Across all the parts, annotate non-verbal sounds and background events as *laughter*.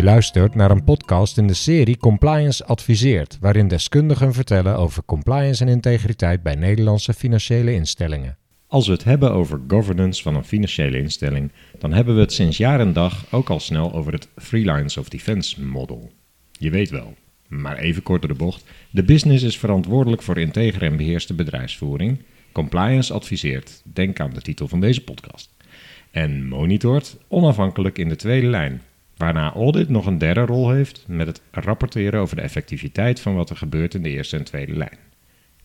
Je luistert naar een podcast in de serie Compliance Adviseert, waarin deskundigen vertellen over compliance en integriteit bij Nederlandse financiële instellingen. Als we het hebben over governance van een financiële instelling, dan hebben we het sinds jaar en dag ook al snel over het Three Lines of Defense model. Je weet wel, maar even kort door de bocht, de business is verantwoordelijk voor integere en beheerste bedrijfsvoering. Compliance adviseert, denk aan de titel van deze podcast. En monitort onafhankelijk in de tweede lijn, waarna audit nog een derde rol heeft met het rapporteren over de effectiviteit van wat er gebeurt in de eerste en tweede lijn.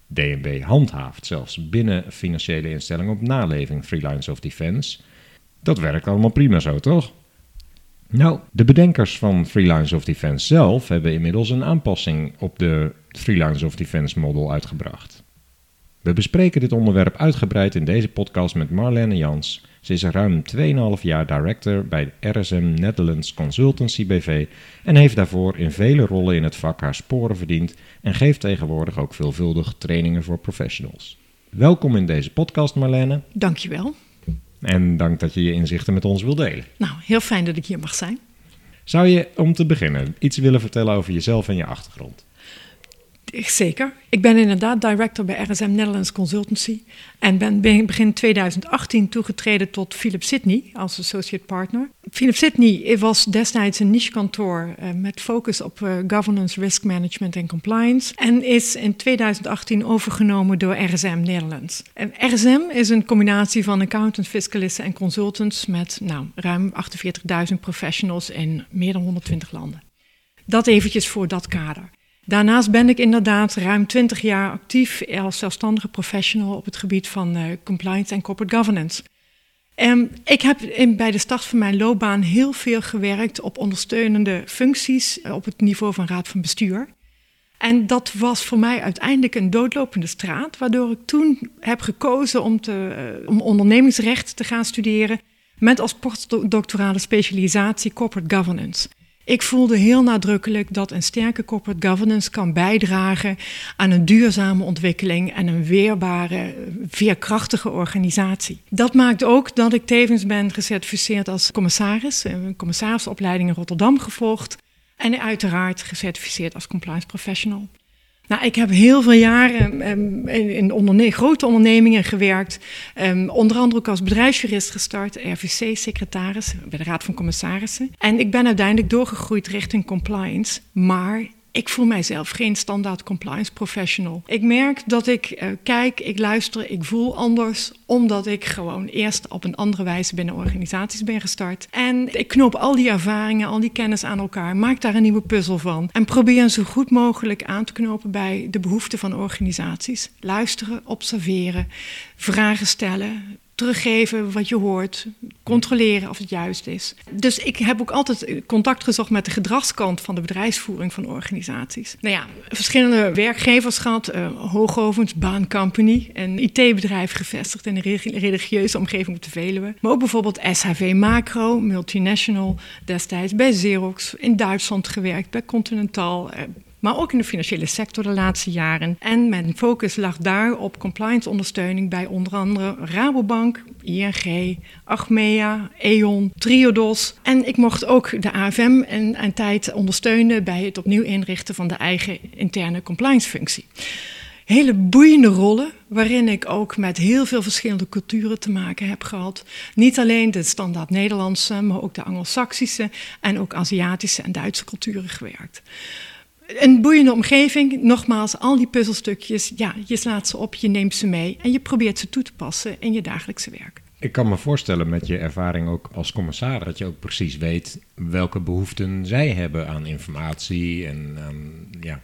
DNB handhaaft zelfs binnen financiële instellingen op naleving Three Lines of Defense. Dat werkt allemaal prima zo, toch? Nou, de bedenkers van Three Lines of Defense zelf hebben inmiddels een aanpassing op de Three Lines of Defense model uitgebracht. We bespreken dit onderwerp uitgebreid in deze podcast met Marlene Jans. Ze is ruim 2,5 jaar director bij RSM Netherlands Consultancy BV en heeft daarvoor in vele rollen in het vak haar sporen verdiend en geeft tegenwoordig ook veelvuldig trainingen voor professionals. Welkom in deze podcast Marlene. Dankjewel. En dank dat je je inzichten met ons wil delen. Nou, heel fijn dat ik hier mag zijn. Zou je om te beginnen iets willen vertellen over jezelf en je achtergrond? Zeker. Ik ben inderdaad director bij RSM Netherlands Consultancy. En ben begin 2018 toegetreden tot Philip Sydney als associate partner. Philip Sydney was destijds een nichekantoor uh, met focus op uh, governance, risk management en compliance. En is in 2018 overgenomen door RSM Netherlands. En RSM is een combinatie van accountants, fiscalisten en consultants met nou, ruim 48.000 professionals in meer dan 120 landen. Dat eventjes voor dat kader. Daarnaast ben ik inderdaad ruim 20 jaar actief als zelfstandige professional op het gebied van uh, compliance en corporate governance. En ik heb bij de start van mijn loopbaan heel veel gewerkt op ondersteunende functies eh, op het niveau van raad van bestuur. En dat was voor mij uiteindelijk een doodlopende straat, waardoor ik toen heb gekozen om, te, uh, om ondernemingsrecht te gaan studeren met als postdoctorale specialisatie corporate governance. Ik voelde heel nadrukkelijk dat een sterke corporate governance kan bijdragen aan een duurzame ontwikkeling en een weerbare, veerkrachtige organisatie. Dat maakt ook dat ik tevens ben gecertificeerd als commissaris, een commissarisopleiding in Rotterdam gevolgd en uiteraard gecertificeerd als compliance professional. Nou, ik heb heel veel jaren um, in, grote ondernemingen gewerkt. Um, onder andere ook als bedrijfsjurist gestart, RVC-secretaris bij de Raad van Commissarissen. En ik ben uiteindelijk doorgegroeid richting compliance. Maar ik voel mijzelf geen standaard compliance professional. Ik merk dat ik uh, kijk, ik luister, ik voel anders, omdat ik gewoon eerst op een andere wijze binnen organisaties ben gestart. En ik knoop al die ervaringen, al die kennis aan elkaar, maak daar een nieuwe puzzel van en probeer zo goed mogelijk aan te knopen bij de behoeften van organisaties. Luisteren, observeren, vragen stellen, teruggeven wat je hoort, controleren of het juist is. Dus ik heb ook altijd contact gezocht met de gedragskant van de bedrijfsvoering van organisaties. Nou ja, verschillende werkgevers gehad, uh, Hoogovens, Baancompany, een IT-bedrijf gevestigd in een religieuze omgeving op de Veluwe. Maar ook bijvoorbeeld SHV Macro, multinational, destijds bij Xerox, in Duitsland gewerkt, bij Continental, uh, maar ook in de financiële sector de laatste jaren. En mijn focus lag daar op compliance ondersteuning bij onder andere Rabobank, ING, Achmea, E.ON, Triodos. En ik mocht ook de AFM een, een tijd ondersteunen bij het opnieuw inrichten van de eigen interne compliance functie hele boeiende rollen, waarin ik ook met heel veel verschillende culturen te maken heb gehad. Niet alleen de standaard Nederlandse, maar ook de Anglo-Saxische en ook Aziatische en Duitse culturen gewerkt. Een boeiende omgeving, nogmaals, al die puzzelstukjes, ja, je slaat ze op, je neemt ze mee en je probeert ze toe te passen in je dagelijkse werk. Ik kan me voorstellen met je ervaring ook als commissaris dat je ook precies weet welke behoeften zij hebben aan informatie en ja.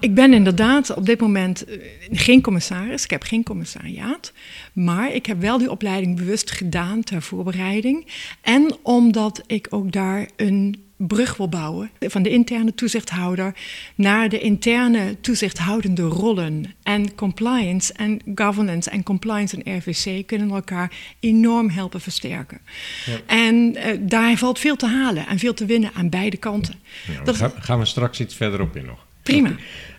Ik ben inderdaad op dit moment eh, geen commissaris, ik heb geen commissariaat, maar ik heb wel die opleiding bewust gedaan ter voorbereiding en omdat ik ook daar een brug wil bouwen van de interne toezichthouder naar de interne toezichthoudende rollen. En compliance en governance en compliance en RVC kunnen elkaar enorm helpen versterken. Ja. En uh, daar valt veel te halen en veel te winnen aan beide kanten. Ja, daar gaan we straks iets verder op in nog. Prima.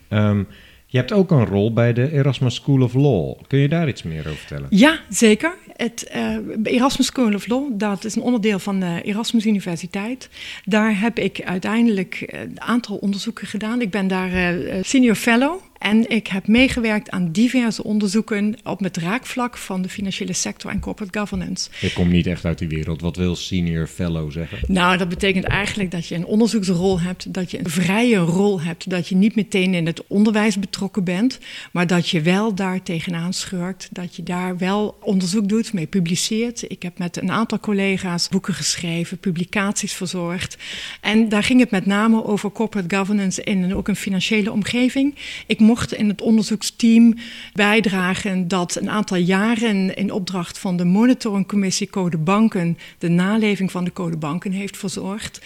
Um, Je hebt ook een rol bij de Erasmus School of Law. Kun je daar iets meer over vertellen? Ja, zeker. Het uh, Erasmus School of Law, dat is een onderdeel van de Erasmus Universiteit. Daar heb ik uiteindelijk een aantal onderzoeken gedaan. Ik ben daar uh, senior fellow en ik heb meegewerkt aan diverse onderzoeken op het raakvlak van de financiële sector en corporate governance. Ik kom niet echt uit die wereld. Wat wil senior fellow zeggen? Nou, dat betekent eigenlijk dat je een onderzoeksrol hebt, dat je een vrije rol hebt, dat je niet meteen in het onderwijs betrokken bent, maar dat je wel daar tegenaan schurkt, dat je daar wel onderzoek doet, mee publiceert. Ik heb met een aantal collega's boeken geschreven, publicaties verzorgd. En daar ging het met name over corporate governance in ook een financiële omgeving. Ik mocht in het onderzoeksteam bijdragen dat een aantal jaren in opdracht van de monitoringcommissie Code Banken de naleving van de Code Banken heeft verzorgd.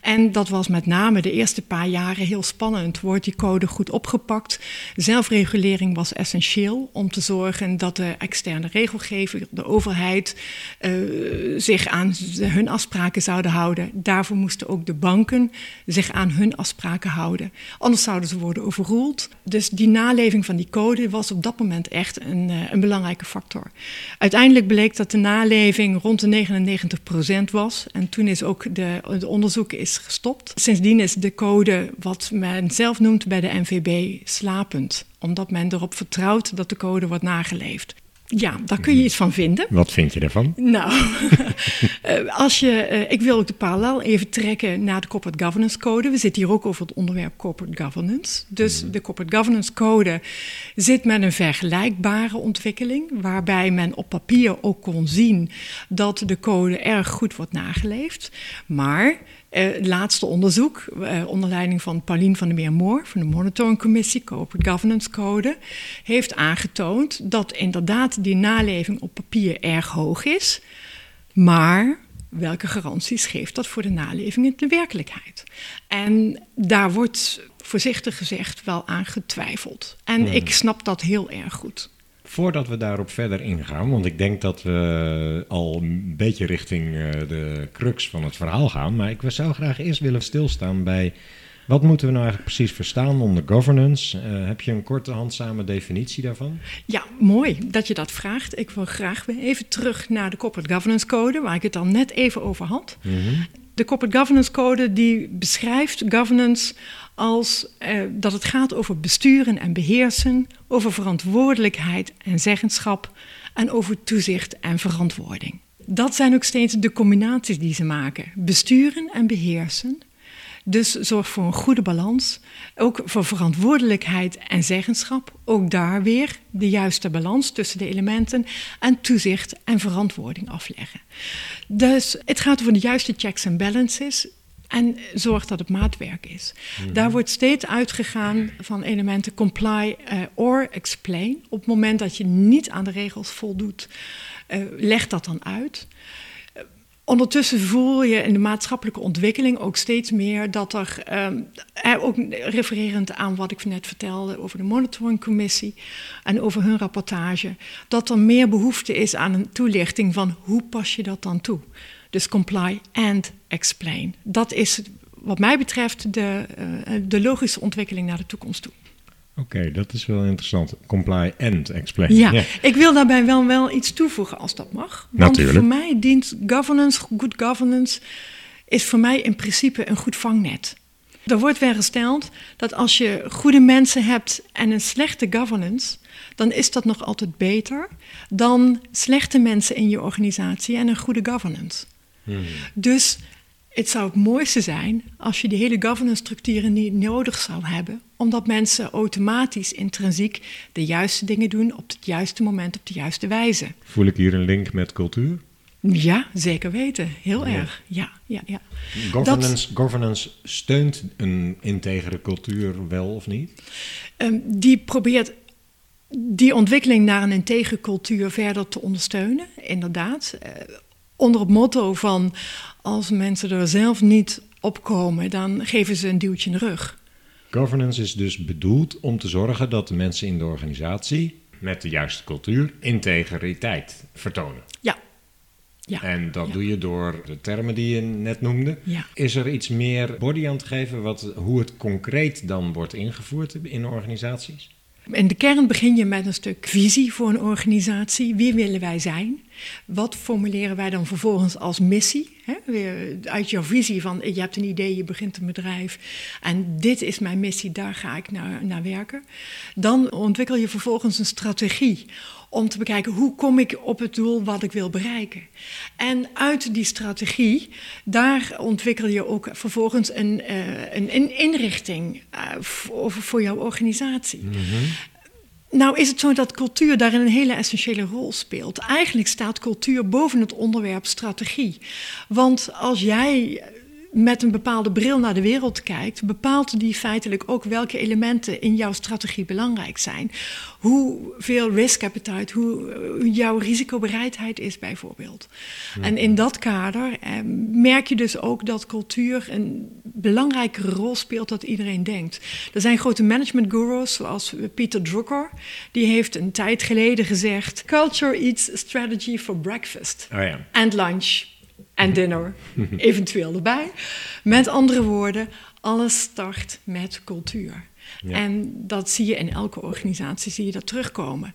En dat was met name de eerste paar jaren heel spannend. Wordt die code goed opgepakt? Zelfregulering was essentieel om te zorgen dat de externe regelgever, de overheid, uh, zich aan hun afspraken zouden houden. Daarvoor moesten ook de banken zich aan hun afspraken houden. Anders zouden ze worden overroeld. Dus dus die naleving van die code was op dat moment echt een, uh, een belangrijke factor. Uiteindelijk bleek dat de naleving rond de 99% was. En toen is ook de, de onderzoek is gestopt. Sindsdien is de code, wat men zelf noemt bij de NVB, slapend. Omdat men erop vertrouwt dat de code wordt nageleefd. Ja, daar kun je iets van vinden. Wat vind je ervan? Nou, *laughs* eh, als je, uh, ik wil ook de parallel even trekken naar de Corporate Governance Code. We zitten hier ook over het onderwerp Corporate Governance. Dus mm. de Corporate Governance Code zit met een vergelijkbare ontwikkeling, waarbij men op papier ook kon zien dat de code erg goed wordt nageleefd. Maar uh, laatste onderzoek, uh, onder leiding van Pauline van der Meer-Moor van de Monitoring Commissie Corporate Governance Code, heeft aangetoond dat inderdaad die naleving op papier erg hoog is, maar welke garanties geeft dat voor de naleving in de werkelijkheid? En daar wordt voorzichtig gezegd wel aan getwijfeld. En hmm. ik snap dat heel erg goed. Voordat we daarop verder ingaan, want ik denk dat we al een beetje richting eh, de crux van het verhaal gaan. Maar ik zou graag eerst willen stilstaan bij wat moeten we nou eigenlijk precies verstaan onder governance? Uh, heb je een korte handzame definitie daarvan? Ja, mooi dat je dat vraagt. Ik wil graag weer even terug naar de Corporate Governance Code, waar ik het al net even over had. Mm -hmm. De Corporate Governance Code die beschrijft governance als eh, dat het gaat over besturen en beheersen, over verantwoordelijkheid en zeggenschap en over toezicht en verantwoording. Dat zijn ook steeds de combinaties die ze maken: besturen en beheersen. Dus zorg voor een goede balans. Ook voor verantwoordelijkheid en zeggenschap. Ook daar weer de juiste balans tussen de elementen. En toezicht en verantwoording afleggen. Dus het gaat over de juiste checks en balances. En zorg dat het maatwerk is. Mhm. Daar wordt steeds uitgegaan van elementen comply uh, or explain. Op het moment dat je niet aan de regels voldoet, uh, leg dat dan uit. Ondertussen voel je in de maatschappelijke ontwikkeling ook steeds meer dat er, ook refererend aan wat ik net vertelde over de monitoringcommissie en over hun rapportage, dat er meer behoefte is aan een toelichting van hoe pas je dat dan toe. Dus comply and explain. Dat is wat mij betreft de, uh, de logische ontwikkeling naar de toekomst toe. Oké, dat is wel interessant. Comply and explain. Ja, ik wil daarbij wel, wel iets toevoegen als dat mag. Want Natuurlijk. voor mij dient governance, good governance, is voor mij in principe een goed vangnet. Er wordt wel gesteld dat als je goede mensen hebt en een slechte governance, dan is dat nog altijd beter dan slechte mensen in je organisatie en een goede governance. Hmm. Dus het zou het mooiste zijn als je die hele governance structuren niet nodig zou hebben, omdat mensen automatisch, intrinsiek de juiste dingen doen op het juiste moment, op de juiste wijze. Voel ik hier een link met cultuur? Ja, zeker weten. Heel erg. Ja, ja, ja. Governance, governance steunt een integere cultuur wel of niet? Um, die probeert die ontwikkeling naar een integere cultuur verder te ondersteunen, inderdaad. Onder het motto van als mensen er zelf niet op komen, dan geven ze een duwtje in de rug. Governance is dus bedoeld om te zorgen dat de mensen in de organisatie met de juiste cultuur integriteit vertonen. Ja. ja. En dat doe je door de termen die je net noemde. Ja. Is er iets meer body aan te geven wat, hoe het concreet dan wordt ingevoerd in organisaties? In de kern begin je met een stuk visie voor een organisatie. Wie willen wij zijn? Wat formuleren wij dan vervolgens als missie? uit jouw visie van je hebt een idee, je begint een bedrijf en dit is mijn missie, daar ga ik naar, naar werken. Dan ontwikkel je vervolgens een strategie om te bekijken hoe kom ik op het doel wat ik wil bereiken. En uit die strategie, daar ontwikkel je ook vervolgens een, uh, een, inrichting uh, voor, voor, jouw organisatie. Mhm. Nou is het zo dat cultuur daarin een hele essentiële rol speelt. Eigenlijk staat cultuur boven het onderwerp strategie. Want als jij met een bepaalde bril naar de wereld kijkt, bepaalt die feitelijk ook welke elementen in jouw strategie belangrijk zijn. Hoeveel risk appetite, hoe jouw risicobereidheid is bijvoorbeeld. En in dat kader eh, merk je dus ook dat cultuur een belangrijkere rol speelt dan iedereen denkt. Er zijn grote management gurus zoals Peter Drucker, die heeft een tijd geleden gezegd: Culture eats strategy for breakfast oh ja. and lunch en dinner eventueel erbij. Met andere woorden, alles start met cultuur. En dat zie je in elke organisatie, zie je dat terugkomen.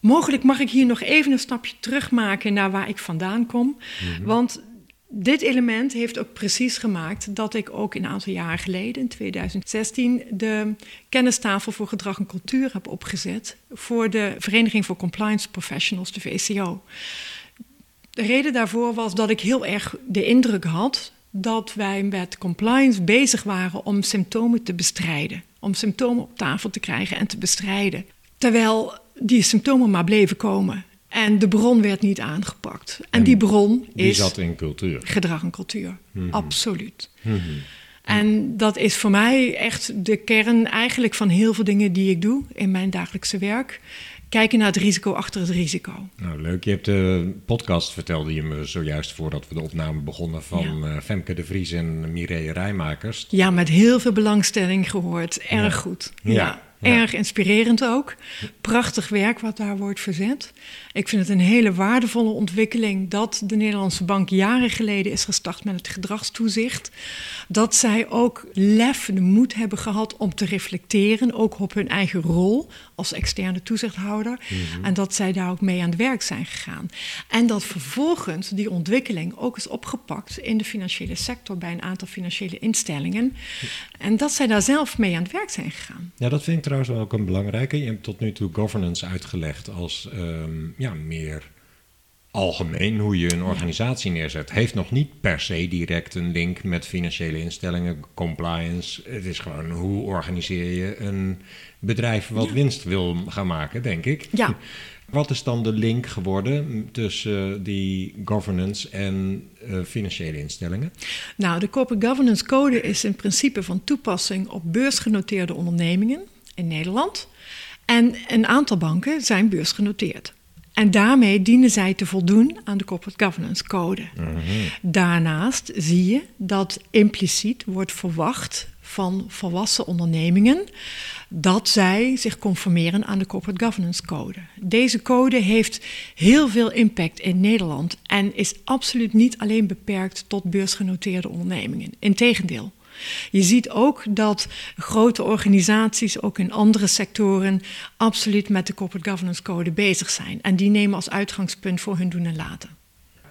Mogelijk mag ik hier nog even een stapje terugmaken naar waar ik vandaan kom. Mhm. Want dit element heeft ook precies gemaakt dat ik ook een aantal jaren geleden, in 2016, de kennistafel voor gedrag en cultuur heb opgezet voor de Vereniging voor Compliance Professionals, de VCO. De reden daarvoor was dat ik heel erg de indruk had dat wij met compliance bezig waren om symptomen te bestrijden. Om symptomen op tafel te krijgen en te bestrijden. Terwijl die symptomen maar bleven komen. En de bron werd niet aangepakt. En, die bron die is. zat in cultuur. Gedrag en cultuur. Mhm. Absoluut. Mhm. En dat is voor mij echt de kern eigenlijk van heel veel dingen die ik doe in mijn dagelijkse werk kijken naar het risico achter het risico. Nou, leuk. Je hebt de podcast, vertelde je me zojuist voordat we de opname begonnen, van eh, Femke de Vries en Mireille Rijmakers. Ja, met heel veel belangstelling gehoord. Erg goed. ja. Erg inspirerend ook. Prachtig werk wat daar wordt verzet. Ik vind het een hele waardevolle ontwikkeling dat de Nederlandse Bank jaren geleden is gestart met het gedragstoezicht. Dat zij ook lef, de moed hebben gehad om te reflecteren, ook op hun eigen rol als externe toezichthouder. Mhm. En dat zij daar ook mee aan het werk zijn gegaan. En dat vervolgens die ontwikkeling ook is opgepakt in de financiële sector bij een aantal financiële instellingen. En dat zij daar zelf mee aan het werk zijn gegaan. Ja, dat vind ik trouwens ook een belangrijke. Je hebt tot nu toe governance uitgelegd als ehm, ja, meer algemeen hoe je een organisatie neerzet. Heeft nog niet per se direct een link met financiële instellingen, compliance. Het is gewoon hoe organiseer je een bedrijf wat winst wil gaan maken, denk ik. Ja. *laughs* Wat is dan de link geworden tussen die governance en uh, financiële instellingen? Nou, de Corporate Governance Code is in principe van toepassing op beursgenoteerde ondernemingen in Nederland. En een aantal banken zijn beursgenoteerd. En daarmee dienen zij te voldoen aan de Corporate Governance Code. Mhm. Daarnaast zie je dat impliciet wordt verwacht van volwassen ondernemingen dat zij zich conformeren aan de Corporate Governance Code. Deze code heeft heel veel impact in Nederland en is absoluut niet alleen beperkt tot beursgenoteerde ondernemingen. Integendeel. Je ziet ook dat grote organisaties, ook in andere sectoren, absoluut met de Corporate Governance Code bezig zijn. En die nemen als uitgangspunt voor hun doen en laten.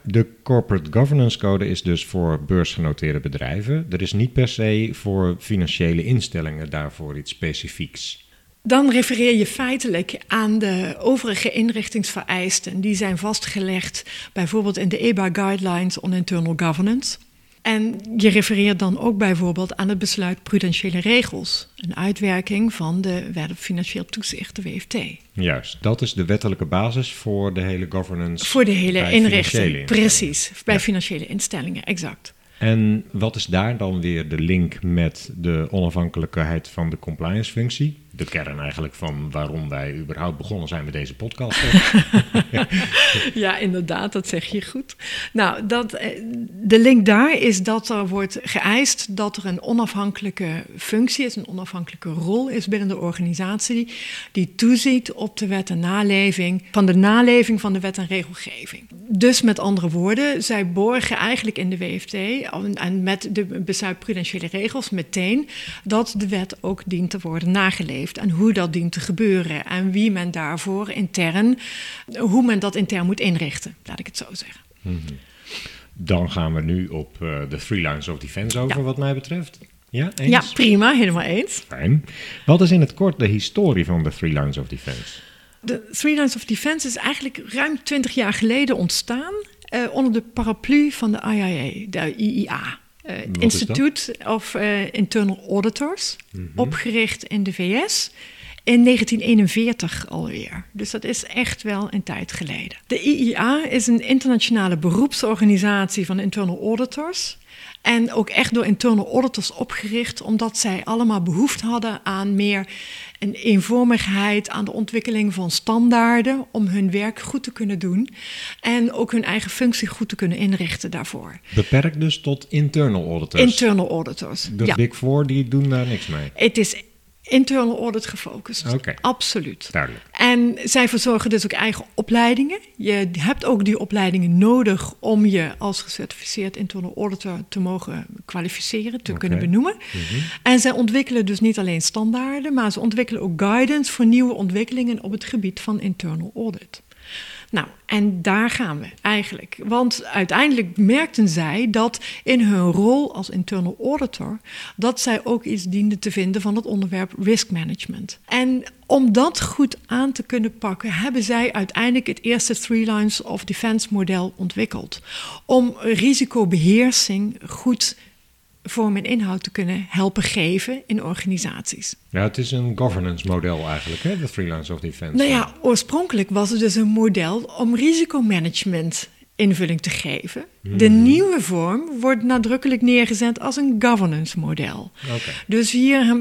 De Corporate Governance Code is dus voor beursgenoteerde bedrijven. Er is niet per se voor financiële instellingen daarvoor iets specifieks. Dan refereer je feitelijk aan de overige inrichtingsvereisten. Die zijn vastgelegd bijvoorbeeld in de EBA Guidelines on Internal Governance. En je refereert dan ook bijvoorbeeld aan het besluit prudentiële regels, een uitwerking van de Wet op Financieel Toezicht, de WFT. Juist, dat is de wettelijke basis voor de hele governance. Voor de hele inrichting, precies, bij financiële instellingen, exact. En wat is daar dan weer de link met de onafhankelijkheid van de compliance-functie? De kern eigenlijk van waarom wij überhaupt begonnen zijn met deze podcast. *laughs* *laughs* ja, inderdaad, dat zeg je goed. Nou, dat, eh, de link daar is dat er wordt geëist dat er een onafhankelijke functie is, een onafhankelijke rol is binnen de organisatie, die toeziet op de wet en naleving, van de naleving van de wet en regelgeving. Dus met andere woorden, zij borgen eigenlijk in de WFT en met de bestuitprudentiële regels meteen dat de wet ook dient te worden nageleefd en hoe dat dient te gebeuren en wie men daarvoor intern, hoe men dat intern moet inrichten, laat ik het zo zeggen. Mhm. Dan gaan we nu op uh, de Three Lines of Defense over, wat mij betreft. Ja, eens? ja, prima, helemaal eens. Fijn. Wat is in het kort de historie van de Three Lines of Defense? De Three Lines of Defense is eigenlijk ruim 20 jaar geleden ontstaan uh, onder de paraplu van de IIA, de IIA. Uh, eh, Institute of uh, Internal Auditors, mm -hmm. opgericht in de VS in 1941 alweer. Dus dat is echt wel een tijd geleden. De IIA is een internationale beroepsorganisatie van internal auditors. En ook echt door internal auditors opgericht, omdat zij allemaal behoefte hadden aan meer een eenvormigheid, aan de ontwikkeling van standaarden om hun werk goed te kunnen doen en ook hun eigen functie goed te kunnen inrichten daarvoor. Beperkt dus tot internal auditors? Internal auditors, De Big Four, die doen daar niks mee? Het is internal audit gefocust. Okay. Absoluut. Duidelijk. En zij verzorgen dus ook eigen opleidingen. Je hebt ook die opleidingen nodig om je als gecertificeerd internal auditor te mogen kwalificeren, te kunnen benoemen. Mhm. En zij ontwikkelen dus niet alleen standaarden, maar ze ontwikkelen ook guidance voor nieuwe ontwikkelingen op het gebied van internal audit. Nou, en daar gaan we eigenlijk. Want uiteindelijk merkten zij dat in hun rol als internal auditor, dat zij ook iets dienden te vinden van het onderwerp risk management. En om dat goed aan te kunnen pakken, hebben zij uiteindelijk het eerste Three Lines of Defense model ontwikkeld. Om risicobeheersing goed vorm en inhoud te kunnen helpen geven in organisaties. Ja, het is een governance model eigenlijk, hè, de Freelance of Defense. Nou ja, oorspronkelijk was het dus een model om risicomanagement invulling te geven. De hmm. nieuwe vorm wordt nadrukkelijk neergezet als een governance model. Okay. Dus hier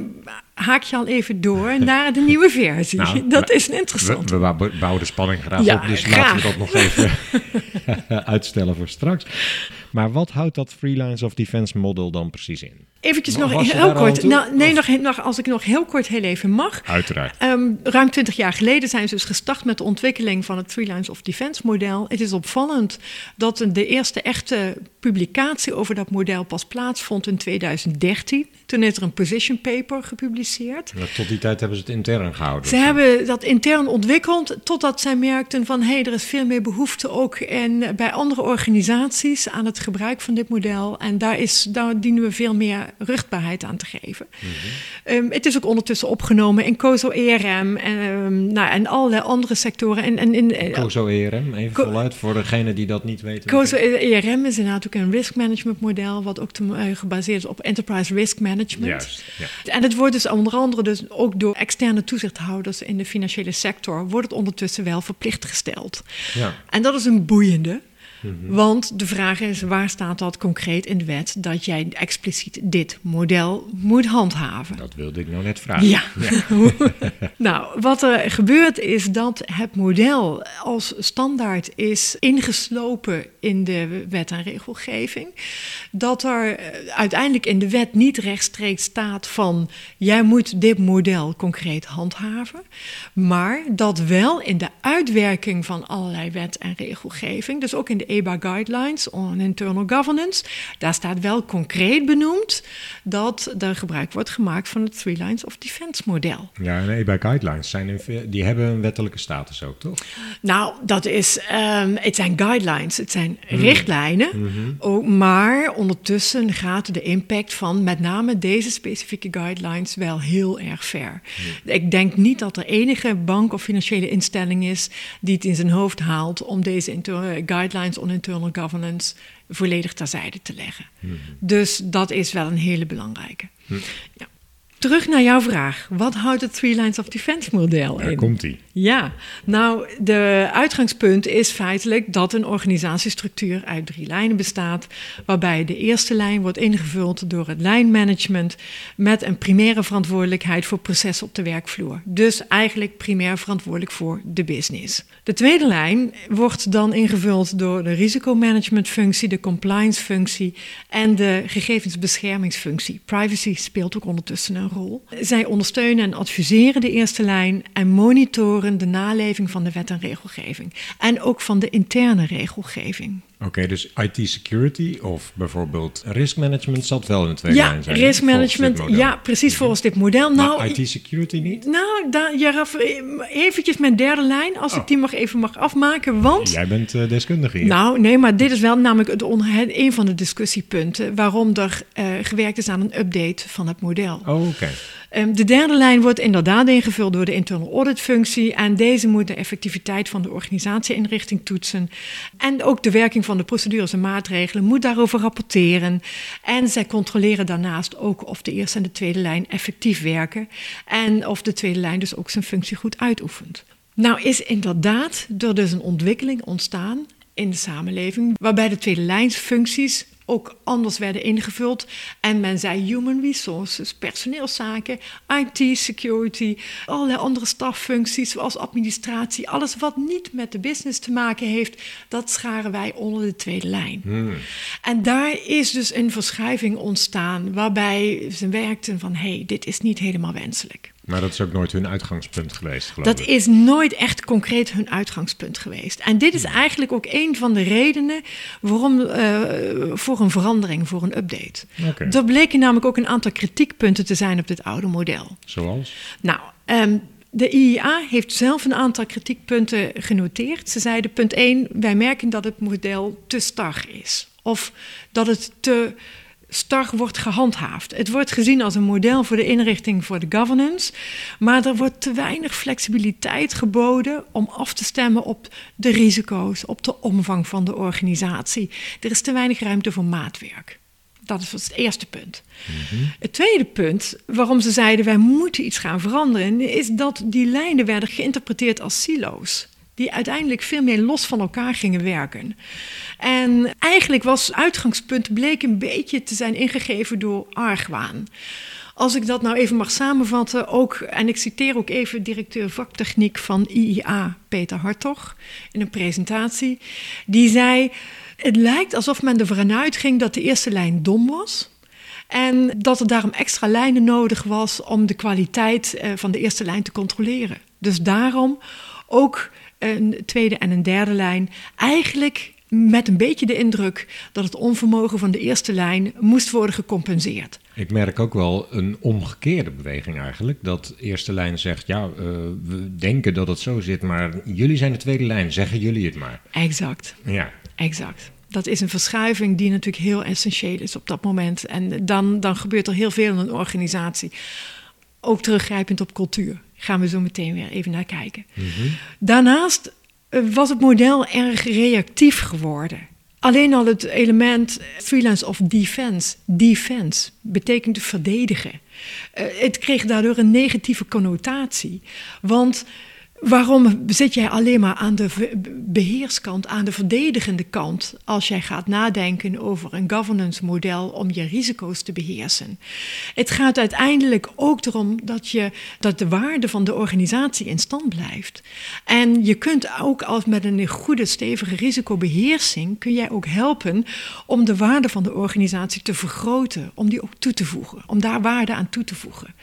haak je al even door *laughs* naar de nieuwe versie. Nou, *laughs* dat is interessant. We, we, bouwen de spanning graag op, dus laten we dat nog even *laughs* uitstellen voor straks. Maar wat houdt dat Freelance of Defense model dan precies in? Eventjes nog heel kort. Nou, nee, nog, nog, als ik nog heel kort heel even mag. Uiteraard. Ehm, ruim twintig jaar geleden zijn ze dus gestart met de ontwikkeling van het Freelance of Defense model. Het is opvallend dat de eerste echte publicatie over dat model pas plaatsvond in 2013. Toen is er een position paper gepubliceerd. tot die tijd hebben ze het intern gehouden. Ze hebben dat intern ontwikkeld totdat zij merkten van hé, hey, er is veel meer behoefte ook in, bij andere organisaties aan het gebruik van dit model. En daar, is, daar dienen we veel meer ruchtbaarheid aan te geven. Mhm. Ehm, het is ook ondertussen opgenomen in COSO ERM en, um, nou, en allerlei andere sectoren. En, en in, eh, COSO ERM, even voluit voor degene die dat niet weten. COSO ERM is inderdaad ook een risk management model, wat ook te, uh, gebaseerd is op enterprise risk management. Juist, ja. En het wordt dus onder andere dus ook door externe toezichthouders in de financiële sector, wordt het ondertussen wel verplicht gesteld. Ja. En dat is een boeiende. Mhm. Want de vraag is, waar staat dat concreet in de wet dat jij expliciet dit model moet handhaven? Dat wilde ik nou net vragen. Ja. *laughs* nou, wat er gebeurt is dat het model als standaard is ingeslopen in de wet en regelgeving. Dat er eh, uiteindelijk in de wet niet rechtstreeks staat van jij moet dit model concreet handhaven. Maar dat wel in de uitwerking van allerlei wet en regelgeving, dus ook in de EBA Guidelines on Internal Governance. Daar staat wel concreet benoemd dat er gebruik wordt gemaakt van het Three Lines of Defense model. Ja, en EBA Guidelines zijn die hebben een wettelijke status ook, toch? Nou, dat is, um, het zijn guidelines, het zijn hmm. richtlijnen. Hmm. Ook, maar ondertussen gaat de impact van met name deze specifieke guidelines wel heel erg ver. Ik denk niet dat er enige bank of financiële instelling is die het in zijn hoofd haalt om deze guidelines on internal governance volledig terzijde te leggen. Mhm. Dus dat is wel een hele belangrijke. Mhm. Ja. Terug naar jouw vraag. Wat houdt het Three Lines of Defense model in? Daar komt ie. Ja, nou, de uitgangspunt is feitelijk dat een organisatiestructuur uit drie lijnen bestaat, waarbij de eerste lijn wordt ingevuld door het lijnmanagement met een primaire verantwoordelijkheid voor processen op de werkvloer. Dus eigenlijk primair verantwoordelijk voor de business. De tweede lijn wordt dan ingevuld door de risicomanagementfunctie, de compliance-functie en de gegevensbeschermingsfunctie. Privacy speelt ook ondertussen een Zij ondersteunen en adviseren de eerste lijn en monitoren de naleving van de wet en regelgeving. En ook van de interne regelgeving. Oké, dus IT security of bijvoorbeeld risk management zal wel in de tweede ja, lijn zijn. risk management, ja, precies Mhm. volgens dit model. Maar Nou, IT security niet? nou daar, ja, Raf, eventjes mijn derde lijn, als Oh. ik die mag even mag afmaken. Want Jij bent eh, deskundige hier. Nou, nee, maar dit is wel namelijk het het- een van de discussiepunten waarom er eh, gewerkt is aan een update van het model. Oh, oké. De derde lijn wordt inderdaad ingevuld door de internal audit functie en deze moet de effectiviteit van de organisatieinrichting toetsen en ook de werking van de procedures en maatregelen moet daarover rapporteren en zij controleren daarnaast ook of de eerste en de tweede lijn effectief werken en of de tweede lijn dus ook zijn functie goed uitoefent. Nou is inderdaad er dus een ontwikkeling ontstaan in de samenleving, waarbij de tweede lijnsfuncties ook anders werden ingevuld. En men zei human resources, personeelszaken, IT, security, allerlei andere staffuncties zoals administratie. Alles wat niet met de business te maken heeft, dat scharen wij onder de tweede lijn. En daar is dus een verschuiving ontstaan waarbij ze werkten van hé, hey, dit is niet helemaal wenselijk. Maar dat is ook nooit hun uitgangspunt geweest, geloof Dat ik. is nooit echt concreet hun uitgangspunt geweest. En dit is eigenlijk ook een van de redenen waarom eh, voor een verandering, voor een update. Oké. Er bleken namelijk ook een aantal kritiekpunten te zijn op dit oude model. Zoals? Nou, ehm, de IIA heeft zelf een aantal kritiekpunten genoteerd. Ze zeiden: punt 1, wij merken dat het model te star is. Of dat het te star wordt gehandhaafd. Het wordt gezien als een model voor de inrichting voor de governance, maar er wordt te weinig flexibiliteit geboden om af te stemmen op de risico's, op de omvang van de organisatie. Er is te weinig ruimte voor maatwerk. Dat is het eerste punt. Het tweede punt waarom ze zeiden wij moeten iets gaan veranderen, is dat die lijnen werden geïnterpreteerd als silo's. Die uiteindelijk veel meer los van elkaar gingen werken. En eigenlijk was uitgangspunt bleek een beetje te zijn ingegeven door argwaan. Als ik dat nou even mag samenvatten, ook, en ik citeer ook even directeur vaktechniek van IIA, Peter Hartog, in een presentatie. Die zei: Het lijkt alsof men ervan uitging dat de eerste lijn dom was. En dat er daarom extra lijnen nodig was om de kwaliteit eh, van de eerste lijn te controleren. Dus daarom ook een tweede en een derde lijn. Eigenlijk met een beetje de indruk dat het onvermogen van de eerste lijn moest worden gecompenseerd. Ik merk ook wel een omgekeerde beweging eigenlijk. Dat eerste lijn zegt, ja, eh, we denken dat het zo zit, maar jullie zijn de tweede lijn, zeggen jullie het maar. Exact, Ja, exact. Dat is een verschuiving die natuurlijk heel essentieel is op dat moment. En dan, dan gebeurt er heel veel in een organisatie. Ook teruggrijpend op cultuur. Gaan we zo meteen weer even naar kijken. Daarnaast eh, was het model erg reactief geworden. Alleen al het element freelance of defense, defense, betekent verdedigen. Eh, het kreeg daardoor een negatieve connotatie. Want waarom zit jij alleen maar aan de beheerskant, aan de verdedigende kant, als jij gaat nadenken over een governance model om je risico's te beheersen? Het gaat uiteindelijk ook erom dat, je, dat de waarde van de organisatie in stand blijft. En je kunt ook als met een goede, stevige risicobeheersing, kun jij ook helpen om de waarde van de organisatie te vergroten, om die ook toe te voegen, om daar waarde aan toe te voegen.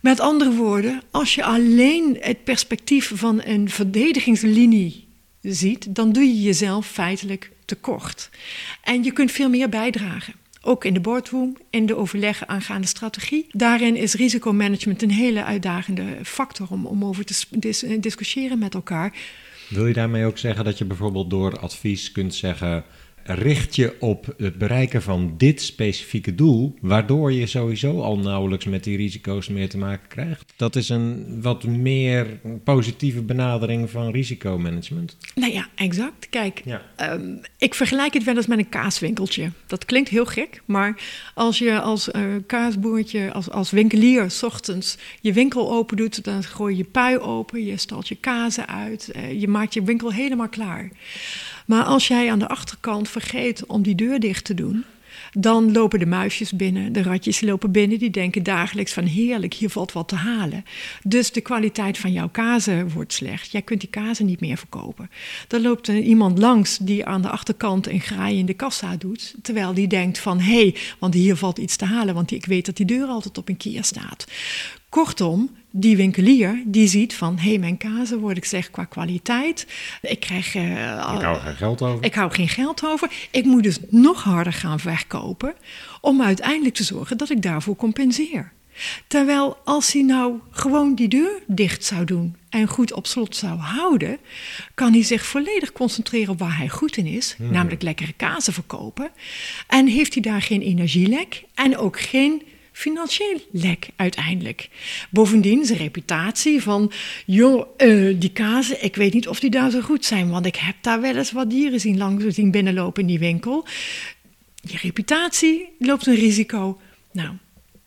Met andere woorden, als je alleen het perspectief van een verdedigingslinie ziet, dan doe je jezelf feitelijk tekort. En je kunt veel meer bijdragen. Ook in de boardroom, in de overleggen aangaande strategie. Daarin is risicomanagement een hele uitdagende factor om, om over te dis- discussiëren met elkaar. Wil je daarmee ook zeggen dat je bijvoorbeeld door advies kunt zeggen: richt je op het bereiken van dit specifieke doel, waardoor je sowieso al nauwelijks met die risico's meer te maken krijgt? Dat is een wat meer positieve benadering van risicomanagement. Nou ja, exact. Kijk, Ja. Ehm, ik vergelijk het wel eens met een kaaswinkeltje. Dat klinkt heel gek, maar als je als eh, kaasboertje, als, als winkelier, s ochtends je winkel open doet, dan gooi je je pui open, je stalt je kazen uit, eh, je maakt je winkel helemaal klaar. Maar als jij aan de achterkant vergeet om die deur dicht te doen, dan lopen de muisjes binnen, de ratjes lopen binnen, die denken dagelijks van heerlijk, hier valt wat te halen. Dus de kwaliteit van jouw kazen wordt slecht. Jij kunt die kazen niet meer verkopen. Dan loopt er iemand langs die aan de achterkant een graai in de kassa doet, terwijl die denkt van hé, hey, want hier valt iets te halen, want ik weet dat die deur altijd op een kier staat. Kortom, die winkelier die ziet van hé, hey, mijn kazen word ik zeg qua kwaliteit. Ik krijg. Uh, ik hou geen geld over. Ik hou geen geld over. Ik moet dus nog harder gaan verkopen om uiteindelijk te zorgen dat ik daarvoor compenseer. Terwijl als hij nou gewoon die deur dicht zou doen en goed op slot zou houden, kan hij zich volledig concentreren op waar hij goed in is, hmm. namelijk lekkere kazen verkopen. En heeft hij daar geen energielek en ook geen financieel lek uiteindelijk. Bovendien zijn reputatie van, joh, uh, die kazen, ik weet niet of die daar zo goed zijn, want ik heb daar wel eens wat dieren zien langs zien binnenlopen in die winkel. Je reputatie loopt een risico. Nou.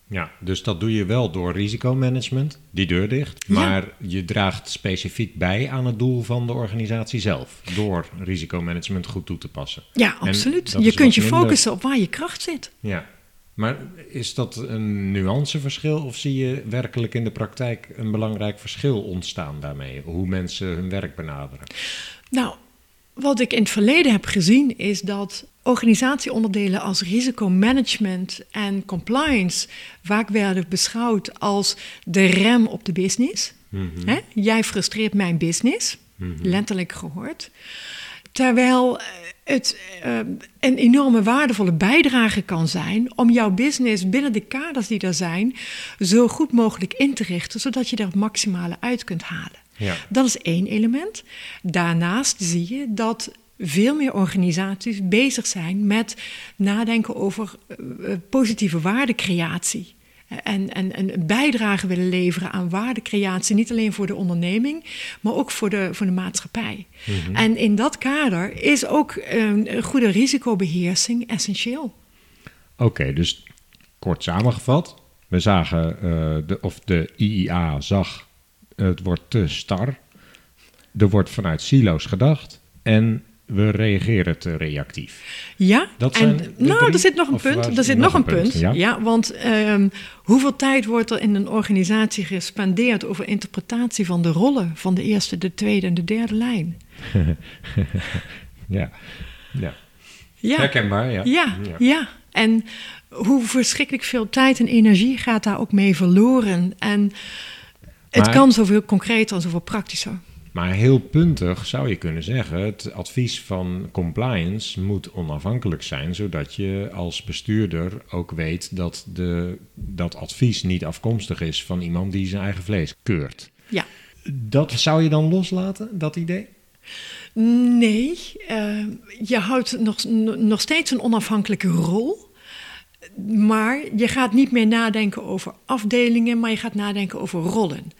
Ja, dus dat doe je wel door risicomanagement, die deur dicht. Maar je draagt specifiek bij aan het doel van de organisatie zelf. Door risicomanagement goed toe te passen. Ja, absoluut. Je kunt je focussen op waar je kracht zit. Ja, maar is dat een nuanceverschil of zie je werkelijk in de praktijk een belangrijk verschil ontstaan daarmee? Hoe mensen hun werk benaderen? Nou, wat ik in het verleden heb gezien is dat organisatieonderdelen als risicomanagement en compliance vaak werden beschouwd als de rem op de business. Mhm. Jij frustreert mijn business, mm letterlijk gehoord. Terwijl het uh, een enorme waardevolle bijdrage kan zijn om jouw business binnen de kaders die er zijn zo goed mogelijk in te richten, zodat je er het maximale uit kunt halen. Ja. Dat is één element. Daarnaast zie je dat veel meer organisaties bezig zijn met nadenken over uh, positieve waardecreatie en, en, en bijdrage willen leveren aan waardecreatie, niet alleen voor de onderneming, maar ook voor de, voor de maatschappij. Mhm. En in dat kader is ook een goede risicobeheersing essentieel. Oké, dus kort samengevat, we zagen, uh, de, of de IIA zag, het wordt te star. Er wordt vanuit silo's gedacht en we reageren te reactief. Ja, dat zijn en, nou, er zit nog een punt. Er zit nog, een punt. Ja? want um, hoeveel tijd wordt er in een organisatie gespendeerd over interpretatie van de rollen van de eerste, de tweede en de derde lijn? *laughs* ja. ja. Ja. Herkenbaar, ja. ja. Ja, En hoe verschrikkelijk veel tijd en energie gaat daar ook mee verloren. En het kan zoveel concreter en zoveel praktischer. Maar heel puntig zou je kunnen zeggen: het advies van compliance moet onafhankelijk zijn, zodat je als bestuurder ook weet dat de, dat advies niet afkomstig is van iemand die zijn eigen vlees keurt. Ja. Dat zou je dan loslaten, dat idee? Nee, uh, je houdt nog, nog steeds een onafhankelijke rol. Maar je gaat niet meer nadenken over afdelingen, maar je gaat nadenken over rollen.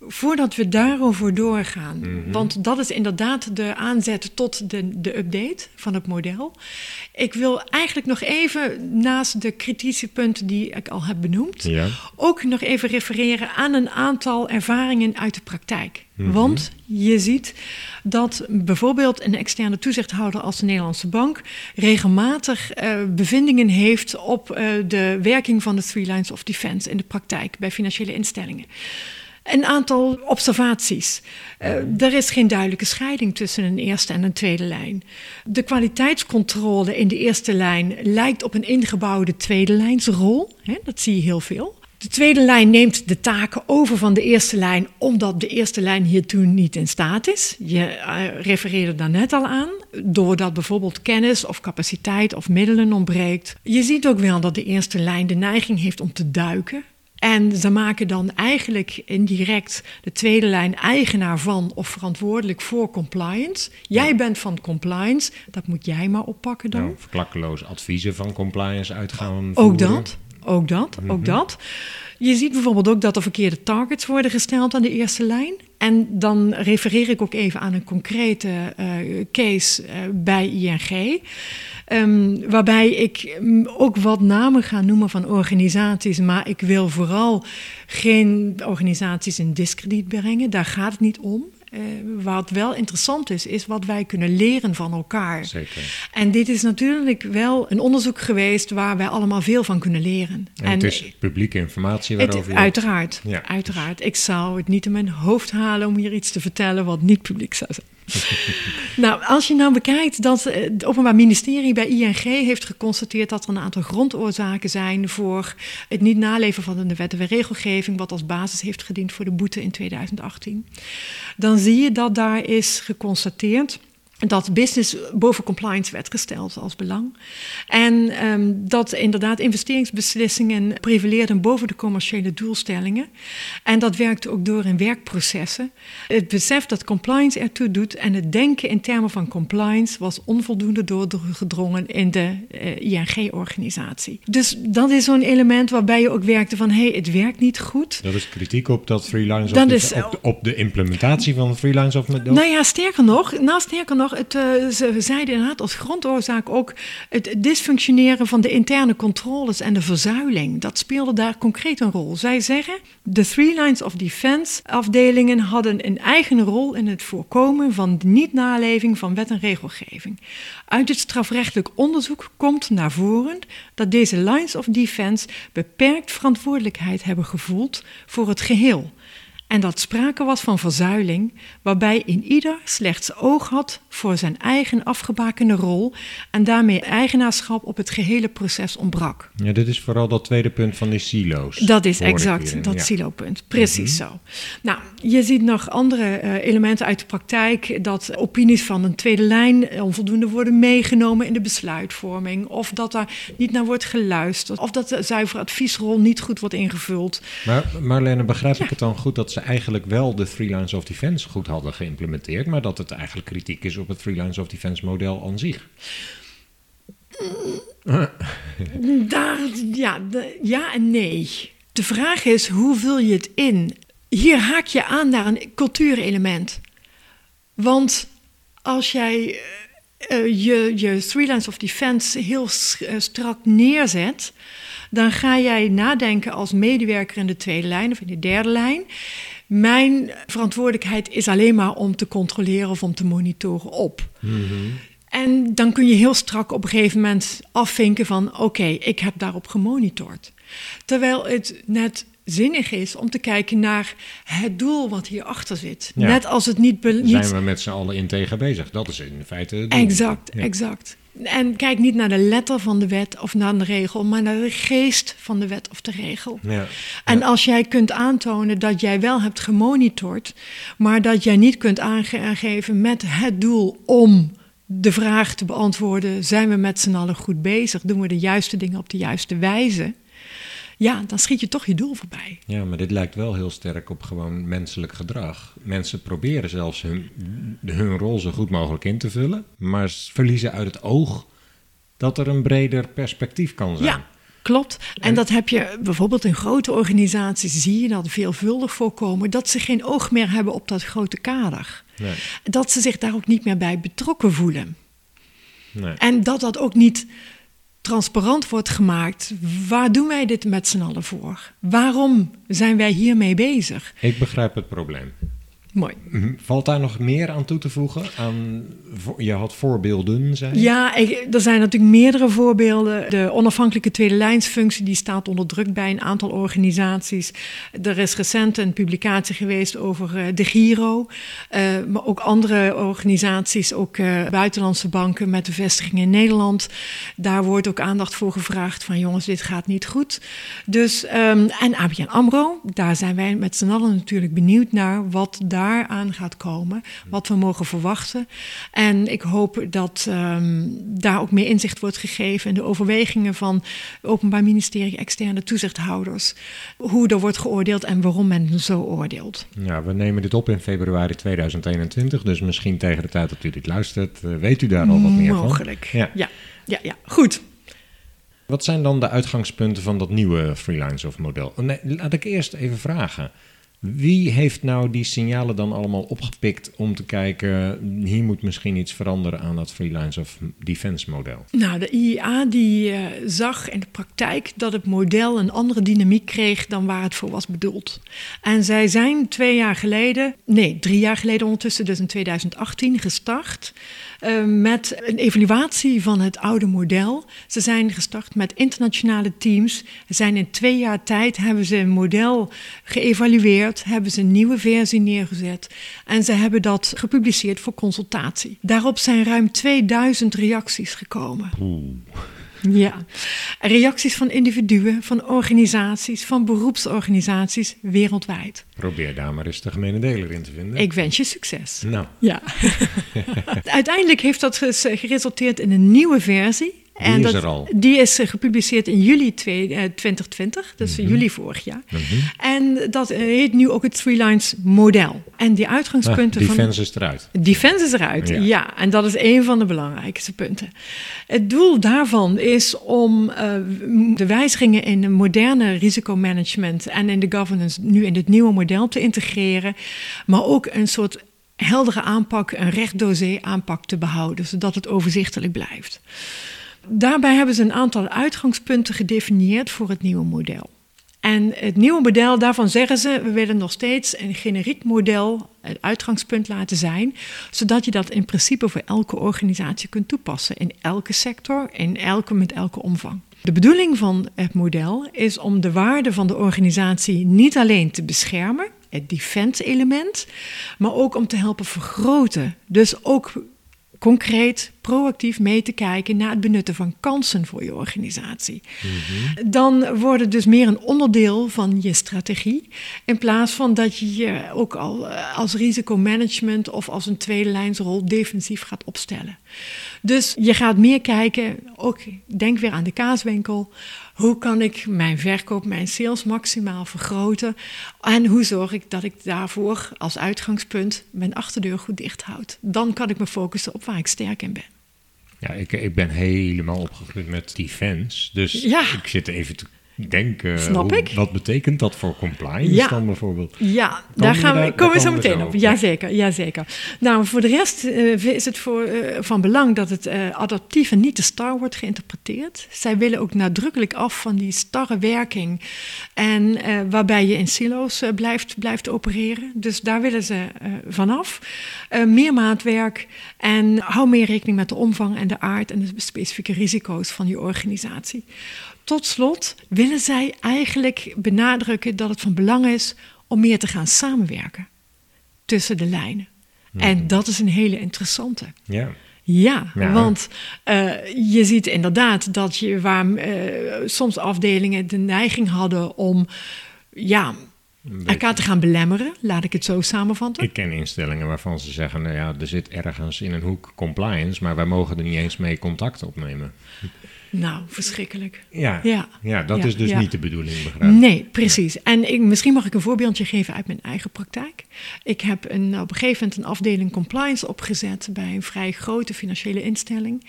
Voordat we daarover doorgaan, mhm. want dat is inderdaad de aanzet tot de, de update van het model. Ik wil eigenlijk nog even, naast de kritische punten die ik al heb benoemd, ja. ook nog even refereren aan een aantal ervaringen uit de praktijk. Mhm. Want je ziet dat bijvoorbeeld een externe toezichthouder als de Nederlandse Bank regelmatig uh, bevindingen heeft op uh, de werking van de Three Lines of Defense in de praktijk bij financiële instellingen een aantal observaties. Uh, er is geen duidelijke scheiding tussen een eerste en een tweede lijn. De kwaliteitscontrole in de eerste lijn lijkt op een ingebouwde tweede lijnsrol. Hè, dat zie je heel veel. De tweede lijn neemt de taken over van de eerste lijn, omdat de eerste lijn hiertoe niet in staat is. Je uh, refereerde daar net al aan, doordat bijvoorbeeld kennis of capaciteit of middelen ontbreekt. Je ziet ook wel dat de eerste lijn de neiging heeft om te duiken en ze maken dan eigenlijk indirect de tweede lijn eigenaar van of verantwoordelijk voor compliance. Jij bent van compliance, dat moet jij maar oppakken dan. Nou, verklakkeloos adviezen van compliance uitgaan. Ook dat, ook dat, ook mhm. dat. Je ziet bijvoorbeeld ook dat er verkeerde targets worden gesteld aan de eerste lijn. En dan refereer ik ook even aan een concrete uh, case uh, bij ING. Um, waarbij ik mm, ook wat namen ga noemen van organisaties, maar ik wil vooral geen organisaties in discrediet brengen. Daar gaat het niet om. Uh, wat wel interessant is, is wat wij kunnen leren van elkaar. Zeker. En dit is natuurlijk wel een onderzoek geweest waar wij allemaal veel van kunnen leren. En, het is publieke informatie waarover het, Uiteraard, ja, uiteraard. Ik zou het niet in mijn hoofd halen om hier iets te vertellen wat niet publiek zou zijn. *laughs* nou, als je nou bekijkt dat eh, het Openbaar Ministerie bij ING heeft geconstateerd dat er een aantal grondoorzaken zijn voor het niet naleven van de wet en regelgeving, wat als basis heeft gediend voor de boete in 2018, dan zie je dat daar is geconstateerd dat business boven compliance werd gesteld als belang. En um, dat inderdaad investeringsbeslissingen prevaleerden boven de commerciële doelstellingen. En dat werkte ook door in werkprocessen. Het besef dat compliance ertoe doet en het denken in termen van compliance was onvoldoende doorgedrongen in de uh, eh, ING-organisatie. Dus dat is zo'n element waarbij je ook werkte van hé, hey, het werkt niet goed. Dat is kritiek op dat freelance of is, op, de, op, de, implementatie van freelance of met. Nou ja, sterker nog, nou sterker nog het, uh, ze zeiden inderdaad als grondoorzaak ook het dysfunctioneren van de interne controles en de verzuiling. Dat speelde daar concreet een rol. Zij zeggen, de Three Lines of Defense afdelingen hadden een eigen rol in het voorkomen van de niet-naleving van wet en regelgeving. Uit het strafrechtelijk onderzoek komt naar voren dat deze Lines of Defense beperkt verantwoordelijkheid hebben gevoeld voor het geheel en dat sprake was van verzuiling, waarbij in ieder slechts oog had voor zijn eigen afgebakende rol en daarmee eigenaarschap op het gehele proces ontbrak. Ja, dit is vooral dat tweede punt van die silo's. Dat is exact dat silo-punt, precies mhm. zo. Nou, je ziet nog andere uh, elementen uit de praktijk, dat opinies van een tweede lijn onvoldoende worden meegenomen in de besluitvorming, of dat daar niet naar wordt geluisterd, of dat de zuivere adviesrol niet goed wordt ingevuld. Maar Marlene, begrijp ik het dan goed dat eigenlijk wel de Three Lines of Defense goed hadden geïmplementeerd, maar dat het eigenlijk kritiek is op het Three Lines of Defense model aan zich. *laughs* Daar, ja, ja en nee. De vraag is, hoe vul je het in? Hier haak je aan naar een cultuurelement. Want als jij uh, je, je Three Lines of Defense heel eh, strak neerzet, dan ga jij nadenken als medewerker in de tweede lijn of in de derde lijn. Mijn verantwoordelijkheid is alleen maar om te controleren of om te monitoren op. Mhm. En dan kun je heel strak op een gegeven moment afvinken van oké, ik heb daarop gemonitord. Terwijl het net zinnig is om te kijken naar het doel wat hierachter zit. Net als het niet... niet... Zijn we met z'n allen in tegen bezig. Dat is in feite het doel. Exact, exact. En kijk niet naar de letter van de wet of naar de regel, maar naar de geest van de wet of de regel. Ja, en als jij kunt aantonen dat jij wel hebt gemonitord, maar dat jij niet kunt aangeven met het doel om de vraag te beantwoorden: zijn we met z'n allen goed bezig? Doen we de juiste dingen op de juiste wijze? Ja, dan schiet je toch je doel voorbij. Ja, maar dit lijkt wel heel sterk op gewoon menselijk gedrag. Mensen proberen zelfs hun, hun rol zo goed mogelijk in te vullen, maar verliezen uit het oog dat er een breder perspectief kan zijn. Ja. Klopt. En, dat heb je bijvoorbeeld in grote organisaties, zie je dat veelvuldig voorkomen, dat ze geen oog meer hebben op dat grote kader. Nee. Dat ze zich daar ook niet meer bij betrokken voelen. Nee. En dat dat ook niet transparant wordt gemaakt. Waar doen wij dit met z'n allen voor? Waarom zijn wij hiermee bezig? Ik begrijp het probleem. Mooi. Mhm. Valt daar nog meer aan toe te voegen? Aan, je had voorbeelden, zei Ja, er zijn natuurlijk meerdere voorbeelden. De onafhankelijke tweede lijnsfunctie die staat onder druk bij een aantal organisaties. Er is recent een publicatie geweest over uh, de Giro. Uh, maar ook andere organisaties, ook uh, buitenlandse banken met de vestiging in Nederland. Daar wordt ook aandacht voor gevraagd van jongens, dit gaat niet goed. Dus, um, en ABN AMRO, daar zijn wij met z'n allen natuurlijk benieuwd naar wat daar aan gaat komen, wat we mogen verwachten. En ik hoop dat um, daar ook meer inzicht wordt gegeven in de overwegingen van het Openbaar Ministerie, externe toezichthouders, hoe er wordt geoordeeld en waarom men zo oordeelt. Ja, we nemen dit op in februari 2021, dus misschien tegen de tijd dat u dit luistert, uh, weet u daar al wat meer van? Mogelijk, ja. ja. Ja, ja, goed. Wat zijn dan de uitgangspunten van dat nieuwe freelance of model? Nee, laat ik eerst even vragen. Wie heeft nou die signalen dan allemaal opgepikt om te kijken, hier moet misschien iets veranderen aan dat freelance of defense model? Nou, de IEA die uh, zag in de praktijk dat het model een andere dynamiek kreeg dan waar het voor was bedoeld. En zij zijn twee jaar geleden, nee, drie jaar geleden ondertussen, dus in 2018, gestart uh, met een evaluatie van het oude model. Ze zijn gestart met internationale teams. Zijn in twee jaar tijd hebben ze een model geëvalueerd, hebben ze een nieuwe versie neergezet en ze hebben dat gepubliceerd voor consultatie. Daarop zijn ruim 2000 reacties gekomen. Oeh. Ja, reacties van individuen, van organisaties, van beroepsorganisaties wereldwijd. Probeer daar maar eens de gemene deler in te vinden. Ik wens je succes. Nou. Ja. *laughs* Uiteindelijk heeft dat geresulteerd in een nieuwe versie die en er al. Die is eh, gepubliceerd in juli 2020, eh, dus mm juli vorig jaar. Mhm. En dat eh, heet nu ook het Three Lines model. En die uitgangspunten ah, defense is eruit. Defense is eruit, ja. En dat is een van de belangrijkste punten. Het doel daarvan is om de wijzigingen in de moderne risicomanagement en in de governance nu in dit nieuwe model te integreren. Maar ook een soort heldere aanpak, een recht aanpak te behouden, zodat het overzichtelijk blijft. Daarbij hebben ze een aantal uitgangspunten gedefinieerd voor het nieuwe model. En het nieuwe model, daarvan zeggen ze, we willen nog steeds een generiek model het uitgangspunt laten zijn, zodat je dat in principe voor elke organisatie kunt toepassen, in elke sector, in elke, met elke omvang. De bedoeling van het model is om de waarde van de organisatie niet alleen te beschermen, het defense element, maar ook om te helpen vergroten. Dus ook concreet, proactief mee te kijken naar het benutten van kansen voor je organisatie. Mhm. Dan wordt het dus meer een onderdeel van je strategie, in plaats van dat je je ook al eh, als risicomanagement of als een tweede lijnsrol defensief gaat opstellen. Dus je gaat meer kijken, ook denk weer aan de kaaswinkel. Hoe kan ik mijn verkoop, mijn sales maximaal vergroten? En hoe zorg ik dat ik daarvoor als uitgangspunt mijn achterdeur goed dicht houd? Dan kan ik me focussen op waar ik sterk in ben. Ja, ik, ik ben helemaal opgegroeid met defense. Dus ik zit even te denk, Snap ik. wat betekent dat voor compliance ja. dan bijvoorbeeld? Ja, daar gaan we, komen we zo meteen op. Jazeker, jazeker. Nou, voor de rest uh, is het voor, uh, van belang dat het adaptief en niet te star wordt geïnterpreteerd. Zij willen ook nadrukkelijk af van die starre werking en waarbij je in silo's blijft, blijft opereren. Dus daar willen ze vanaf. meer maatwerk en hou meer rekening met de omvang en de aard en de specifieke risico's van je organisatie. Tot slot willen zij eigenlijk benadrukken dat het van belang is om meer te gaan samenwerken tussen de lijnen. Mhm. En dat is een hele interessante. Ja. Ja, want uh, je ziet inderdaad dat je waar uh, soms afdelingen de neiging hadden om ja, elkaar te gaan belemmeren, laat ik het zo samenvatten. Ik ken instellingen waarvan ze zeggen, nou ja, er zit ergens in een hoek compliance, maar wij mogen er niet eens mee contact opnemen. Nou, verschrikkelijk. Ja, ja. ja dat is dus niet de bedoeling, begrijp Nee, precies. En ik, misschien mag ik een voorbeeldje geven uit mijn eigen praktijk. Ik heb een, op een gegeven moment een afdeling compliance opgezet bij een vrij grote financiële instelling.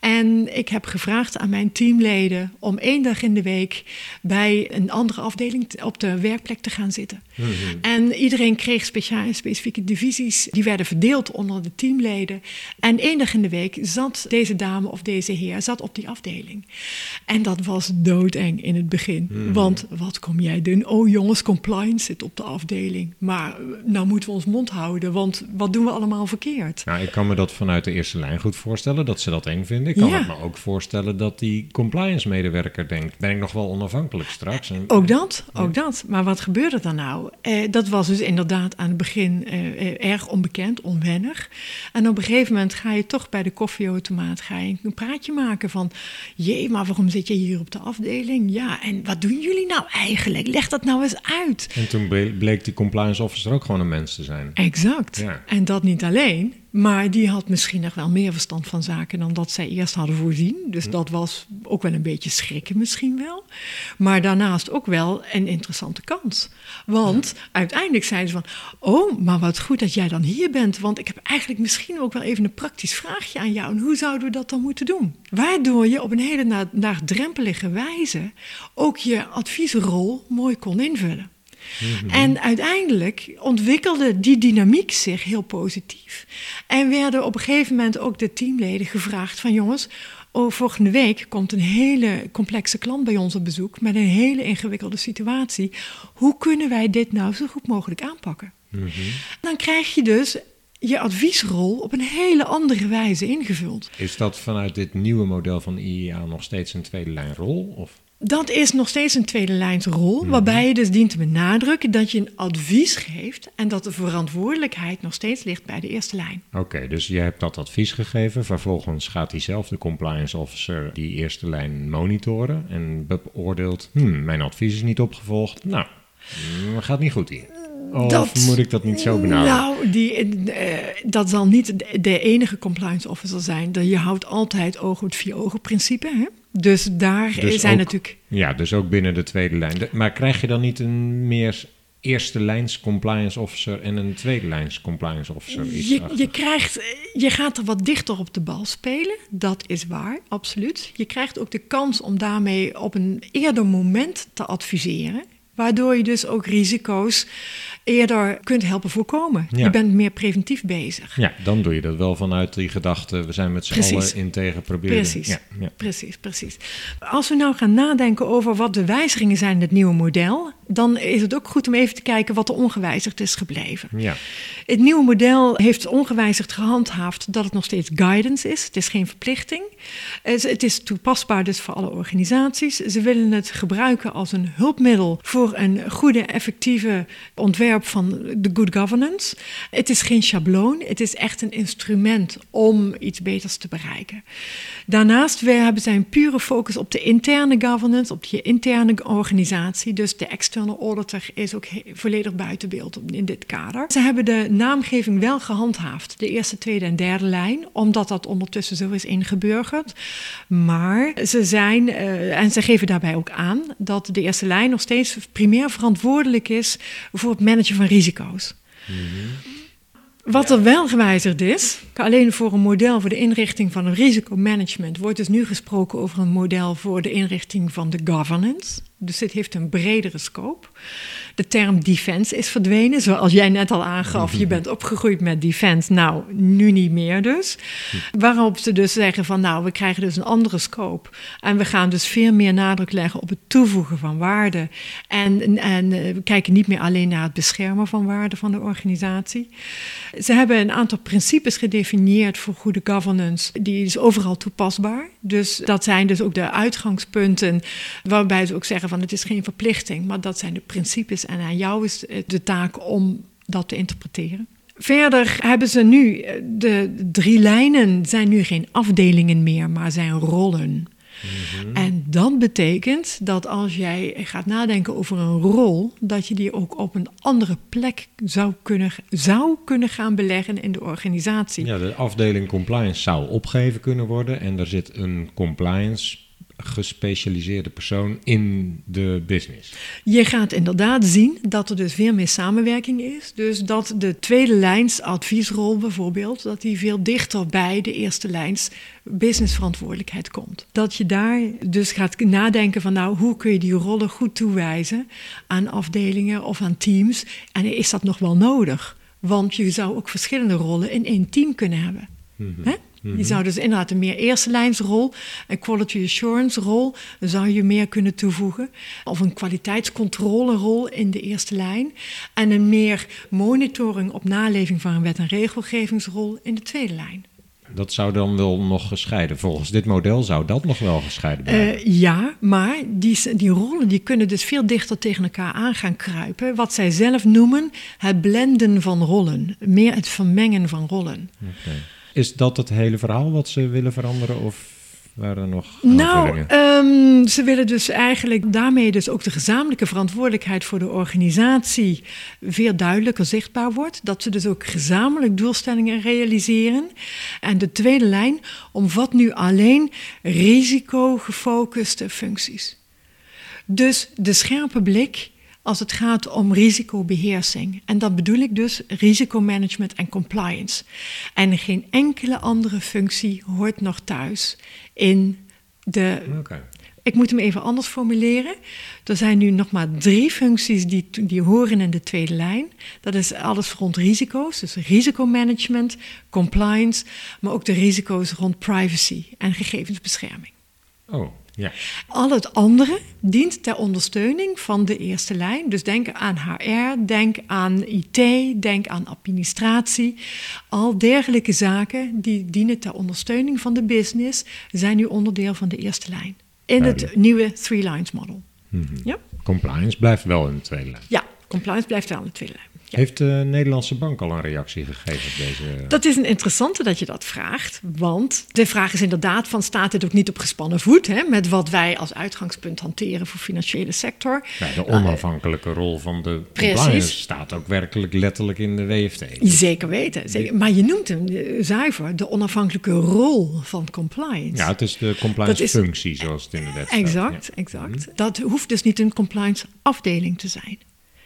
En ik heb gevraagd aan mijn teamleden om één dag in de week bij een andere afdeling op de werkplek te gaan zitten. Mhm. En iedereen kreeg speciale, specifieke divisies, die werden verdeeld onder de teamleden. En één dag in de week zat deze dame of deze heer zat op die afdeling. En dat was doodeng in het begin. Mhm. Want wat kom jij doen? Oh jongens, compliance zit op de afdeling. Maar eh, nou moeten we ons mond houden, want wat doen we allemaal verkeerd? Nou, ik kan me dat vanuit de eerste lijn goed voorstellen, dat ze dat eng vinden. Ik kan ja. me ook voorstellen dat die compliance-medewerker denkt, ben ik nog wel onafhankelijk straks? En, ook dat, ook dat. Maar wat gebeurde dan nou? Eh, dat was dus inderdaad aan het begin eh, eh, erg onbekend, onwennig. En op een gegeven moment ga je toch bij de koffieautomaat ga je een praatje maken van jee, maar waarom zit je hier op de afdeling? Ja, en wat doen jullie nou eigenlijk? Leg dat nou eens uit. En toen bleek die compliance officer ook gewoon een mens te zijn. Exact. Ja. En dat niet alleen. Maar die had misschien nog wel meer verstand van zaken dan dat zij eerst hadden voorzien. Dus dat was ook wel een beetje schrikken misschien wel. Maar daarnaast ook wel een interessante kans. Want uiteindelijk zeiden ze van... oh, maar wat goed dat jij dan hier bent. Want ik heb eigenlijk misschien ook wel even een praktisch vraagje aan jou. En hoe zouden we dat dan moeten doen? Waardoor je op een hele laagdrempelige wijze... ook je adviesrol mooi kon invullen. Mhm. En uiteindelijk ontwikkelde die dynamiek zich heel positief. En werden op een gegeven moment ook de teamleden gevraagd van jongens, Oh, volgende week komt een hele complexe klant bij ons op bezoek met een hele ingewikkelde situatie. Hoe kunnen wij dit nou zo goed mogelijk aanpakken? Mhm. Dan krijg je dus je adviesrol op een hele andere wijze ingevuld. Is dat vanuit dit nieuwe model van IEA nog steeds een tweede lijn rol? Of? Dat is nog steeds een tweede lijnsrol, mm waarbij je dus dient te benadrukken dat je een advies geeft en dat de verantwoordelijkheid nog steeds ligt bij de eerste lijn. Oké, dus je hebt dat advies gegeven, vervolgens gaat diezelfde compliance officer die eerste lijn monitoren en beoordeelt, hmm, mijn advies is niet opgevolgd, nou, hmm, gaat niet goed hier. Of moet ik dat niet zo benaderen? Nou, die, uh, dat zal niet de, enige compliance officer zijn. Je houdt altijd oog het vier ogen principe. Hè? Dus daar dus zijn natuurlijk. Ja, dus ook binnen de tweede lijn. Maar krijg je dan niet een meer eerste lijns compliance officer en een tweede lijns compliance officer? Je, je, krijgt, je gaat er wat dichter op de bal spelen, dat is waar, absoluut. Je krijgt ook de kans om daarmee op een eerder moment te adviseren. Waardoor je dus ook risico's eerder kunt helpen voorkomen. Je bent meer preventief bezig. Ja, dan doe je dat wel vanuit die gedachte, we zijn met z'n allen in tegen proberen. Precies, ja, precies, precies. Als we nou gaan nadenken over wat de wijzigingen zijn in het nieuwe model, dan is het ook goed om even te kijken wat er ongewijzigd is gebleven. Ja. Het nieuwe model heeft ongewijzigd gehandhaafd dat het nog steeds guidance is. Het is geen verplichting. Het is toepasbaar dus voor alle organisaties. Ze willen het gebruiken als een hulpmiddel voor een goede, effectieve ontwerp van de good governance. Het is geen schabloon, het is echt een instrument om iets beters te bereiken. Daarnaast we hebben zij een pure focus op de interne governance, op je interne organisatie. Dus de externe auditor is ook volledig buiten beeld in dit kader. Ze hebben de naamgeving wel gehandhaafd, de eerste, tweede en derde lijn, omdat dat ondertussen zo is ingeburgerd. Maar ze zijn, uh, en ze geven daarbij ook aan, dat de eerste lijn nog steeds primair verantwoordelijk is voor het managen van risico's. Mm wat er wel gewijzigd is, alleen voor een model voor de inrichting van een risicomanagement, wordt dus nu gesproken over een model voor de inrichting van de governance. Dus dit heeft een bredere scope. De term defense is verdwenen, zoals jij net al aangaf. Je bent opgegroeid met defense, nou, nu niet meer dus. Waarop ze dus zeggen van, nou, we krijgen dus een andere scope. En we gaan dus veel meer nadruk leggen op het toevoegen van waarde. En, en eh, we kijken niet meer alleen naar het beschermen van waarde van de organisatie. Ze hebben een aantal principes gedefinieerd voor goede governance. Die is overal toepasbaar. Dus dat zijn dus ook de uitgangspunten waarbij ze ook zeggen van het is geen verplichting, maar dat zijn de principes en aan jou is de taak om dat te interpreteren. Verder hebben ze nu, de drie lijnen zijn nu geen afdelingen meer, maar zijn rollen. Mhm. En dat betekent dat als jij gaat nadenken over een rol, dat je die ook op een andere plek zou kunnen, zou kunnen gaan beleggen in de organisatie. Ja, de afdeling compliance zou opgegeven kunnen worden en er zit een compliance gespecialiseerde persoon in de business. Je gaat inderdaad zien dat er dus veel meer samenwerking is. Dus dat de tweede lijns adviesrol bijvoorbeeld, dat die veel dichter bij de eerste lijns businessverantwoordelijkheid komt. Dat je daar dus gaat nadenken van nou, hoe kun je die rollen goed toewijzen aan afdelingen of aan teams en is dat nog wel nodig? Want je zou ook verschillende rollen in één team kunnen hebben. Mm je zou dus inderdaad een meer eerste lijnsrol, een quality assurance rol, zou je meer kunnen toevoegen. Of een kwaliteitscontrolerol in de eerste lijn. En een meer monitoring op naleving van een wet- en regelgevingsrol in de tweede lijn. Dat zou dan wel nog gescheiden. Volgens dit model zou dat nog wel gescheiden blijven. Uh, ja, maar die, die rollen die kunnen dus veel dichter tegen elkaar aan gaan kruipen. Wat zij zelf noemen het blenden van rollen. Meer het vermengen van rollen. Okay. Is dat het hele verhaal wat ze willen veranderen? Of waren er nog Nou, um, ze willen dus eigenlijk daarmee dus ook de gezamenlijke verantwoordelijkheid voor de organisatie veel duidelijker zichtbaar wordt. Dat ze dus ook gezamenlijk doelstellingen realiseren. En de tweede lijn omvat nu alleen risicogefocuste functies. Dus de scherpe blik als het gaat om risicobeheersing. En dat bedoel ik dus risicomanagement en compliance. En geen enkele andere functie hoort nog thuis in de Ik moet hem even anders formuleren. Er zijn nu nog maar drie functies die, die horen in de tweede lijn. Dat is alles rond risico's, dus risicomanagement, compliance, maar ook de risico's rond privacy en gegevensbescherming. Oh, ja. Al het andere dient ter ondersteuning van de eerste lijn. Dus denk aan HR, denk aan IT, denk aan administratie. Al dergelijke zaken die dienen ter ondersteuning van de business zijn nu onderdeel van de eerste lijn. In het nieuwe Three Lines Model. Mhm. ja? Compliance blijft wel in de tweede lijn. Ja, compliance blijft wel in de tweede lijn. Heeft de Nederlandse bank al een reactie gegeven op deze? Dat is een interessante dat je dat vraagt. Want de vraag is inderdaad van staat dit ook niet op gespannen voet... Hè, met wat wij als uitgangspunt hanteren voor financiële sector. Ja, de onafhankelijke rol van de compliance staat ook werkelijk letterlijk in de WFT. Zeker weten. Zeker. Maar je noemt hem eh, zuiver de onafhankelijke rol van compliance. Ja, het is de compliance functie zoals het in de wet staat. Exact, exact. Mhm. Dat hoeft dus niet een compliance afdeling te zijn.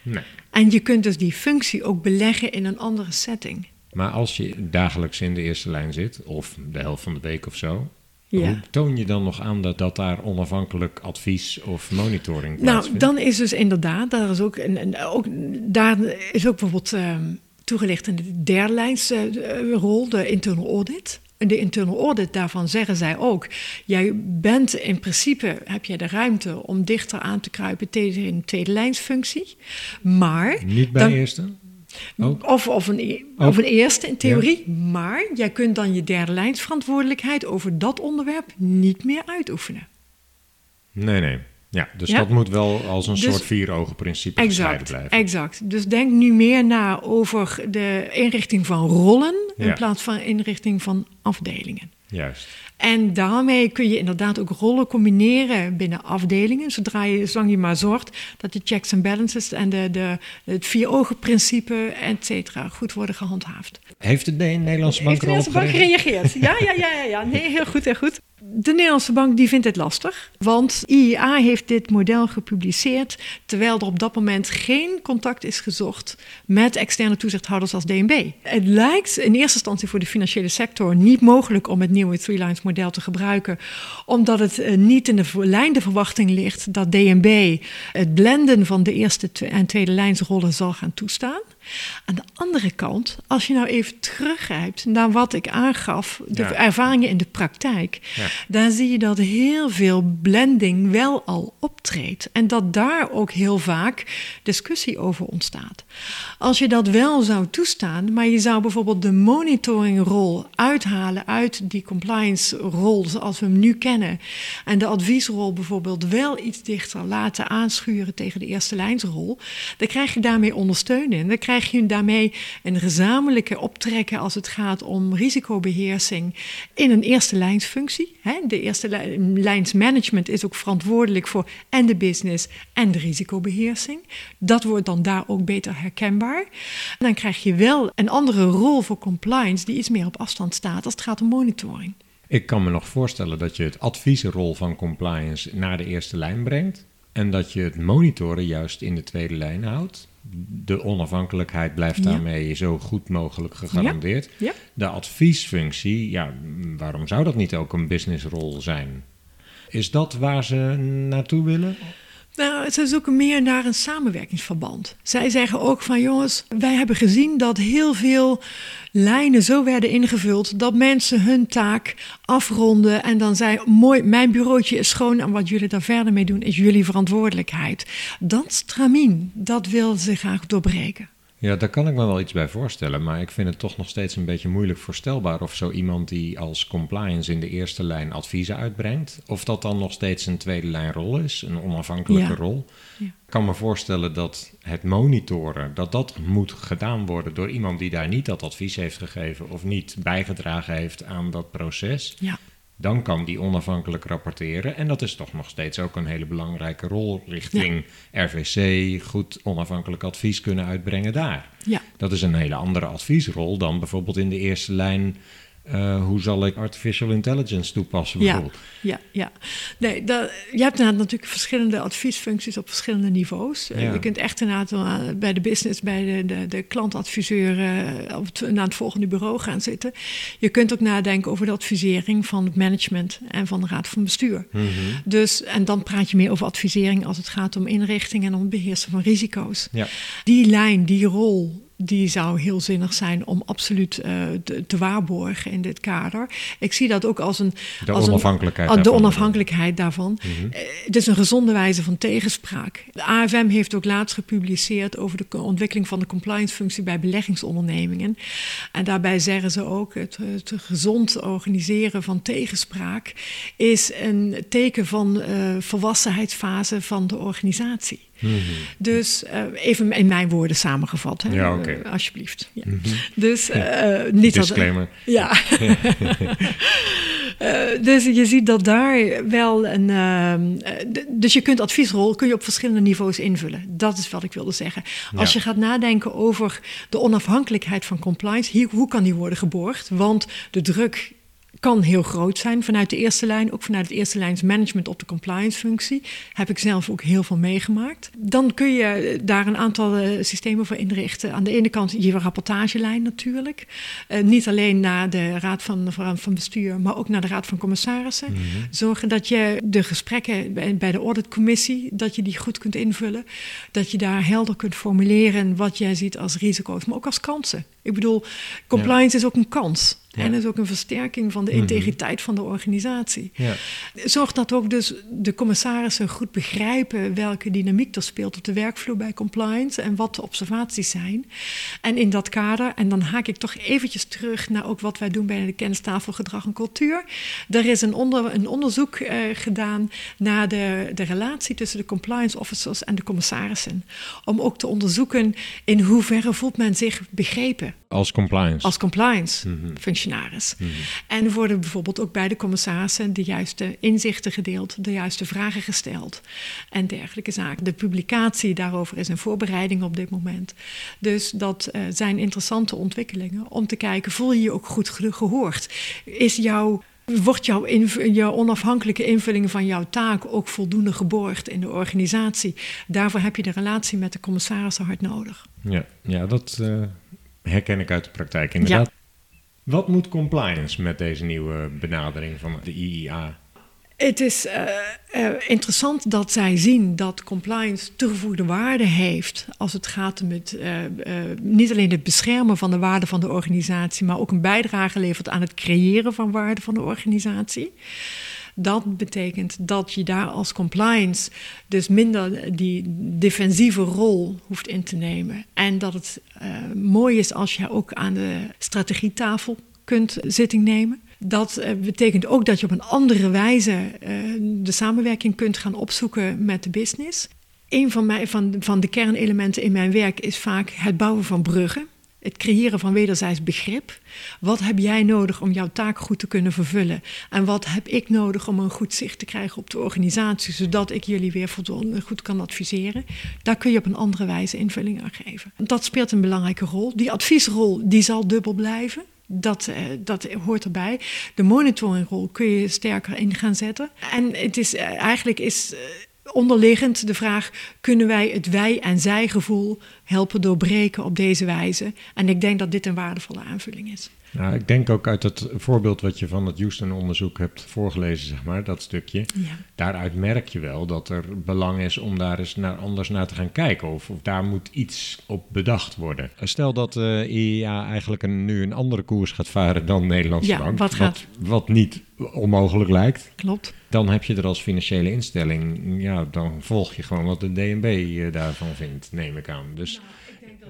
Nee. En je kunt dus die functie ook beleggen in een andere setting. Maar als je dagelijks in de eerste lijn zit, of de helft van de week of zo, Hoe toon je dan nog aan dat, dat daar onafhankelijk advies of monitoring nou, plaatsvindt? Nou, dan is dus inderdaad, daar is ook, een, ook, daar is ook bijvoorbeeld uh, toegelicht in de derde uh, de internal audit de internal audit daarvan zeggen zij ook: jij bent in principe heb je de ruimte om dichter aan te kruipen tegen een tweede lijnsfunctie, maar niet bij dan, eerste. Of, of, een, e- of een eerste in theorie, maar jij kunt dan je derde lijnsverantwoordelijkheid over dat onderwerp niet meer uitoefenen. Nee, nee. Ja, dus dat moet wel als een dus soort vier-ogen-principe exact, blijven. Exact. Dus denk nu meer na over de inrichting van rollen in plaats van inrichting van afdelingen. Juist. En daarmee kun je inderdaad ook rollen combineren binnen afdelingen, zodra je, zolang je maar zorgt dat de checks en balances en de, de, het vier-ogen-principe, et cetera, goed worden gehandhaafd. Heeft de Nederlandse bank Heeft de Nederlandse bank gereageerd? Ja, ja, ja, ja, ja. Nee, heel goed, heel goed. De Nederlandse bank die vindt het lastig, want IEA heeft dit model gepubliceerd terwijl er op dat moment geen contact is gezocht met externe toezichthouders als DNB. Het lijkt in eerste instantie voor de financiële sector niet mogelijk om het nieuwe Three Lines model te gebruiken, omdat het eh, niet in de lijn de verwachting ligt dat DNB het blenden van de eerste en tweede lijnsrollen zal gaan toestaan. Aan de andere kant, als je nou even teruggrijpt naar wat ik aangaf, de ervaringen in de praktijk, dan zie je dat heel veel blending wel al optreedt en dat daar ook heel vaak discussie over ontstaat. Als je dat wel zou toestaan, maar je zou bijvoorbeeld de monitoringrol uithalen uit die compliance-rol zoals we hem nu kennen, en de adviesrol bijvoorbeeld wel iets dichter laten aanschuren tegen de eerste lijnsrol, dan krijg je daarmee ondersteuning. Dan krijg je daarmee een gezamenlijke optrekken als het gaat om risicobeheersing in een eerste lijnsfunctie. De eerste lijnsmanagement is ook verantwoordelijk voor en de business en de risicobeheersing. Dat wordt dan daar ook beter herkenbaar. En dan krijg je wel een andere rol voor compliance die iets meer op afstand staat als het gaat om monitoring. Ik kan me nog voorstellen dat je het adviesrol van compliance naar de eerste lijn brengt. En dat je het monitoren juist in de tweede lijn houdt de onafhankelijkheid blijft daarmee zo goed mogelijk gegarandeerd. Ja. De adviesfunctie, ja, waarom zou dat niet ook een businessrol zijn? Is dat waar ze naartoe willen? Nou, ze zoeken meer naar een samenwerkingsverband. Zij zeggen ook van jongens, wij hebben gezien dat heel veel lijnen zo werden ingevuld dat mensen hun taak afronden en dan zei mooi, mijn bureautje is schoon en wat jullie daar verder mee doen is jullie verantwoordelijkheid. Dat stramien, dat wil ze graag doorbreken. Ja, daar kan ik me wel iets bij voorstellen, maar ik vind het toch nog steeds een beetje moeilijk voorstelbaar of zo iemand die als compliance in de eerste lijn adviezen uitbrengt, of dat dan nog steeds een tweede lijn rol is, een onafhankelijke rol. Ja. Ik kan me voorstellen dat het monitoren, dat dat moet gedaan worden door iemand die daar niet dat advies heeft gegeven of niet bijgedragen heeft aan dat proces. Ja dan kan die onafhankelijk rapporteren. En dat is toch nog steeds ook een hele belangrijke rol richting RVC, goed onafhankelijk advies kunnen uitbrengen daar. Ja. Dat is een hele andere adviesrol dan bijvoorbeeld in de eerste lijn uh, hoe zal ik artificial intelligence toepassen bijvoorbeeld? Ja, ja, nee, dat, je hebt inderdaad natuurlijk verschillende adviesfuncties op verschillende niveaus. Ja. Je kunt echt inderdaad bij de business, bij de, de, de klantadviseur op het, naar het volgende bureau gaan zitten. Je kunt ook nadenken over de advisering van het management en van de raad van bestuur. Mm -hmm. Dus, en dan praat je meer over advisering als het gaat om inrichting en om het beheersen van risico's. Ja. Die lijn, die rol, die zou heel zinnig zijn om absoluut uh, te, te, waarborgen in dit kader. Ik zie dat ook als een. De als onafhankelijkheid. Een, de daarvan. onafhankelijkheid daarvan. Mm -hmm. uh, het is een gezonde wijze van tegenspraak. De AFM heeft ook laatst gepubliceerd over de ontwikkeling van de compliance-functie bij beleggingsondernemingen. En daarbij zeggen ze ook: het, het gezond organiseren van tegenspraak is een teken van uh, volwassenheidsfase van de organisatie. Mm -hmm. Dus uh, even in mijn woorden samengevat, hè? Ja, okay. uh, alsjeblieft. Ja. Mm -hmm. Dus uh, niet Disclaimer. Dat, ja. *laughs* dus je ziet dat daar wel een. dus je kunt adviesrol kun je op verschillende niveaus invullen. Dat is wat ik wilde zeggen. Als ja. je gaat nadenken over de onafhankelijkheid van compliance, hier, hoe kan die worden geborgd? Want de druk kan heel groot zijn vanuit de eerste lijn, ook vanuit het eerste lijns management op de compliance functie. Heb ik zelf ook heel veel meegemaakt. Dan kun je daar een aantal uh, systemen voor inrichten. Aan de ene kant je rapportagelijn natuurlijk. Uh, niet alleen naar de raad van, van bestuur, maar ook naar de raad van commissarissen. Mm -hmm. Zorgen dat je de gesprekken bij de auditcommissie, dat je die goed kunt invullen. Dat je daar helder kunt formuleren wat jij ziet als risico's, maar ook als kansen. Ik bedoel, compliance ja. is ook een kans. Ja. En is ook een versterking van de integriteit van de organisatie. Ja. Zorg dat ook dus de commissarissen goed begrijpen welke dynamiek er speelt op de werkvloer bij compliance en wat de observaties zijn. En in dat kader, en dan haak ik toch eventjes terug naar ook wat wij doen bij de kennistafel gedrag en cultuur. Er is een, onder, een onderzoek uh, gedaan naar de, de relatie tussen de compliance officers en de commissarissen. Om ook te onderzoeken in hoeverre voelt men zich begrepen. Als compliance. Als compliance mm -hmm. Functionaris. Mm -hmm. En worden bijvoorbeeld ook bij de commissarissen de juiste inzichten gedeeld, de juiste vragen gesteld en dergelijke zaken. De publicatie daarover is in voorbereiding op dit moment. Dus dat uh, zijn interessante ontwikkelingen om te kijken, voel je je ook goed gehoord? Is jouw Wordt jouw, jouw, onafhankelijke invulling van jouw taak ook voldoende geborgd in de organisatie? Daarvoor heb je de relatie met de commissarissen hard nodig. Ja, ja dat uh, herken ik uit de praktijk inderdaad. Wat moet compliance met deze nieuwe benadering van de IIA? Het is uh, uh, interessant dat zij zien dat compliance toegevoegde waarde heeft als het gaat om het, uh, niet alleen het beschermen van de waarde van de organisatie, maar ook een bijdrage levert aan het creëren van waarde van de organisatie. Dat betekent dat je daar als compliance dus minder die defensieve rol hoeft in te nemen. En dat het mooi is als je ook aan de strategietafel kunt zitting nemen. Dat uh, betekent ook dat je op een andere wijze uh, de samenwerking kunt gaan opzoeken met de business. Een van, mij, van, van de kernelementen in mijn werk is vaak het bouwen van bruggen. Het creëren van wederzijds begrip. Wat heb jij nodig om jouw taak goed te kunnen vervullen? En wat heb ik nodig om een goed zicht te krijgen op de organisatie, zodat ik jullie weer goed kan adviseren? Daar kun je op een andere wijze invulling aan geven. Dat speelt een belangrijke rol. Die adviesrol die zal dubbel blijven. Dat, uh, dat hoort erbij. De monitoringrol kun je sterker in gaan zetten. En het is, uh, eigenlijk is uh, onderliggend de vraag: kunnen wij het wij- en zij-gevoel helpen doorbreken op deze wijze? En ik denk dat dit een waardevolle aanvulling is. Nou, ik denk ook uit het voorbeeld wat je van het Houston-onderzoek hebt voorgelezen, zeg maar, dat stukje. Ja. Daaruit merk je wel dat er belang is om daar eens naar, anders naar te gaan kijken. Of, of daar moet iets op bedacht worden. Stel dat de uh, IEA eigenlijk een, nu een andere koers gaat varen dan Nederlandse ja, Bank. Wat, gaat... wat, wat niet onmogelijk lijkt. Klopt. Dan heb je er als financiële instelling, ja, dan volg je gewoon wat de DNB uh, daarvan vindt, neem ik aan. Dus...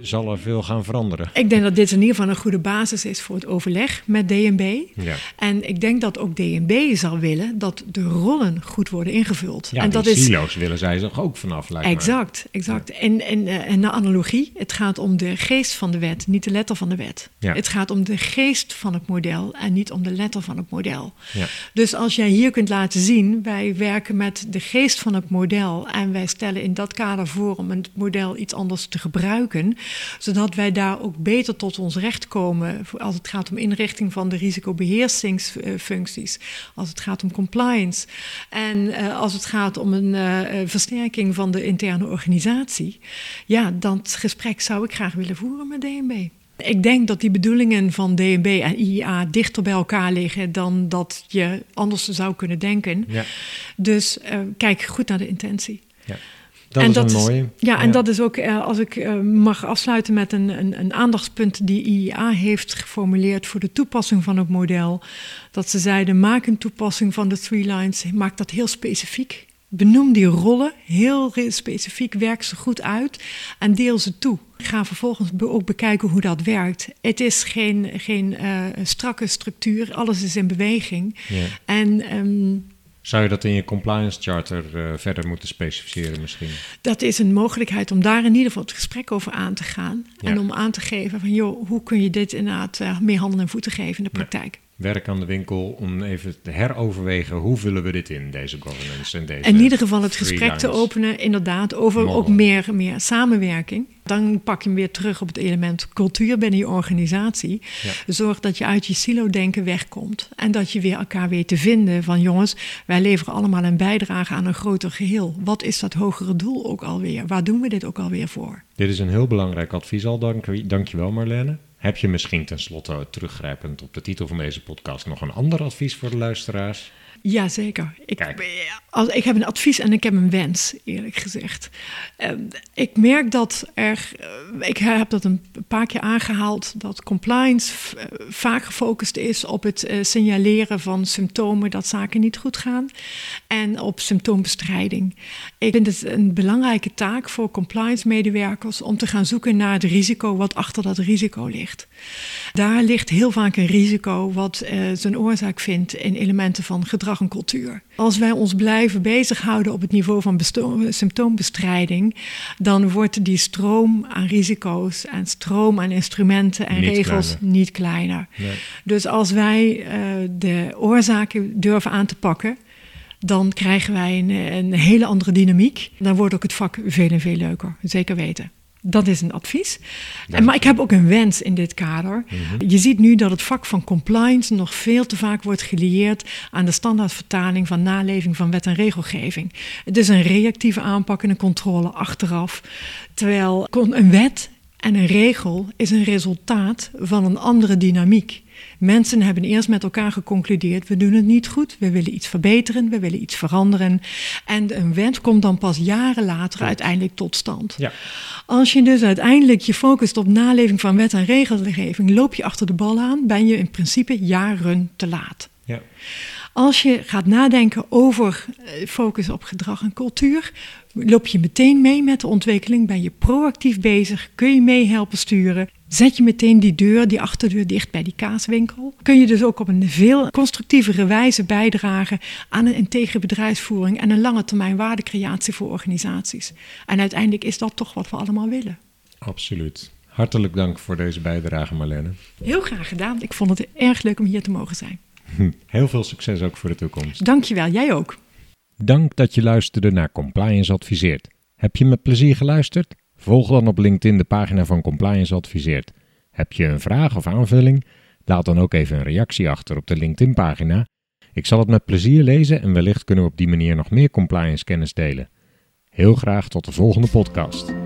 zal er veel gaan veranderen? Ik denk dat dit in ieder geval een goede basis is voor het overleg met DNB. Ja. En ik denk dat ook DNB zal willen dat de rollen goed worden ingevuld. Ja, en die dat is silo's willen zij zich ook vanaf, lijkt Exact, exact. Ja. En, en, en de analogie, het gaat om de geest van de wet, niet de letter van de wet. Ja. Het gaat om de geest van het model en niet om de letter van het model. Ja. Dus als jij hier kunt laten zien, wij werken met de geest van het model en wij stellen in dat kader voor om het model iets anders te gebruiken, zodat wij daar ook beter tot ons recht komen als het gaat om inrichting van de risicobeheersingsfuncties, als het gaat om compliance en uh, als het gaat om een uh, versterking van de interne organisatie. Ja, dat gesprek zou ik graag willen voeren met DNB. Ik denk dat die bedoelingen van DNB en IIA dichter bij elkaar liggen dan dat je anders zou kunnen denken. Ja. Dus uh, kijk goed naar de intentie. Ja. Dat en is dat een mooie. Is, ja, en dat is ook, uh, als ik uh, mag afsluiten met een, een, een, aandachtspunt die IIA heeft geformuleerd voor de toepassing van het model. Dat ze zeiden, maak een toepassing van de three lines, maak dat heel specifiek. Benoem die rollen heel specifiek, werk ze goed uit en deel ze toe. Ga vervolgens ook bekijken hoe dat werkt. Het is geen, geen uh, strakke structuur, alles is in beweging. Ja. En um, zou je dat in je compliance charter uh, verder moeten specificeren misschien? Dat is een mogelijkheid om daar in ieder geval het gesprek over aan te gaan. Ja. En om aan te geven van, joh, hoe kun je dit inderdaad uh, meer handen en voeten geven in de praktijk? Werk aan de winkel om even te heroverwegen hoe vullen we dit in, deze governance en deze. In ieder geval het gesprek te openen, inderdaad, over ook meer, meer samenwerking. Dan pak je hem weer terug op het element cultuur binnen je organisatie. Zorg dat je uit je silo-denken wegkomt en dat je weer elkaar weet te vinden van jongens, wij leveren allemaal een bijdrage aan een groter geheel. Wat is dat hogere doel ook alweer? Waar doen we dit ook alweer voor? Dit is een heel belangrijk advies al, dank, dank je wel Marlene. Heb je misschien tenslotte teruggrijpend op de titel van deze podcast nog een ander advies voor de luisteraars? Jazeker. Ik, als, ik heb een advies en ik heb een wens, eerlijk gezegd. Uh, ik merk dat er, uh, ik heb dat een paar keer aangehaald, dat compliance uh, vaak gefocust is op het eh, signaleren van symptomen dat zaken niet goed gaan en op symptoombestrijding. Ik vind het een belangrijke taak voor compliance-medewerkers om te gaan zoeken naar het risico wat achter dat risico ligt. Daar ligt heel vaak een risico wat zijn oorzaak vindt in elementen van gedrag en cultuur. Als wij ons blijven bezighouden op het niveau van symptoombestrijding, dan wordt die stroom aan risico's en stroom aan instrumenten en regels niet kleiner. Nee. Dus als wij uh, de oorzaken durven aan te pakken, dan krijgen wij een, een hele andere dynamiek. Dan wordt ook het vak veel en veel leuker, zeker weten. Dat is een advies. En, maar ik heb ook een wens in dit kader. Mhm. Je ziet nu dat het vak van compliance nog veel te vaak wordt gelieerd aan de standaardvertaling van naleving van wet en regelgeving. Het is een reactieve aanpak en een controle achteraf. Terwijl een wet en een regel is een resultaat van een andere dynamiek. Mensen hebben eerst met elkaar geconcludeerd: we doen het niet goed, we willen iets verbeteren, we willen iets veranderen. En een wet komt dan pas jaren later uiteindelijk tot stand. Ja. Als je dus uiteindelijk je focust op naleving van wet en regelgeving, loop je achter de bal aan, ben je in principe jaren te laat. Ja. Als je gaat nadenken over eh, focus op gedrag en cultuur, loop je meteen mee met de ontwikkeling, ben je proactief bezig, kun je meehelpen sturen. Zet je meteen die deur, die achterdeur dicht bij die kaaswinkel. Kun je dus ook op een veel constructievere wijze bijdragen aan een integere bedrijfsvoering en een lange termijn waardecreatie voor organisaties. En uiteindelijk is dat toch wat we allemaal willen. Absoluut. Hartelijk dank voor deze bijdrage, Marlene. Heel graag gedaan. Ik vond het erg leuk om hier te mogen zijn. *laughs* Heel veel succes ook voor de toekomst. Dankjewel, jij ook. Dank dat je luisterde naar Compliance Adviseert. Heb je met plezier geluisterd? Volg dan op LinkedIn de pagina van Compliance Adviseert. Heb je een vraag of aanvulling? Laat dan ook even een reactie achter op de LinkedIn-pagina. Ik zal het met plezier lezen en wellicht kunnen we op die manier nog meer compliance kennis delen. Heel graag tot de volgende podcast.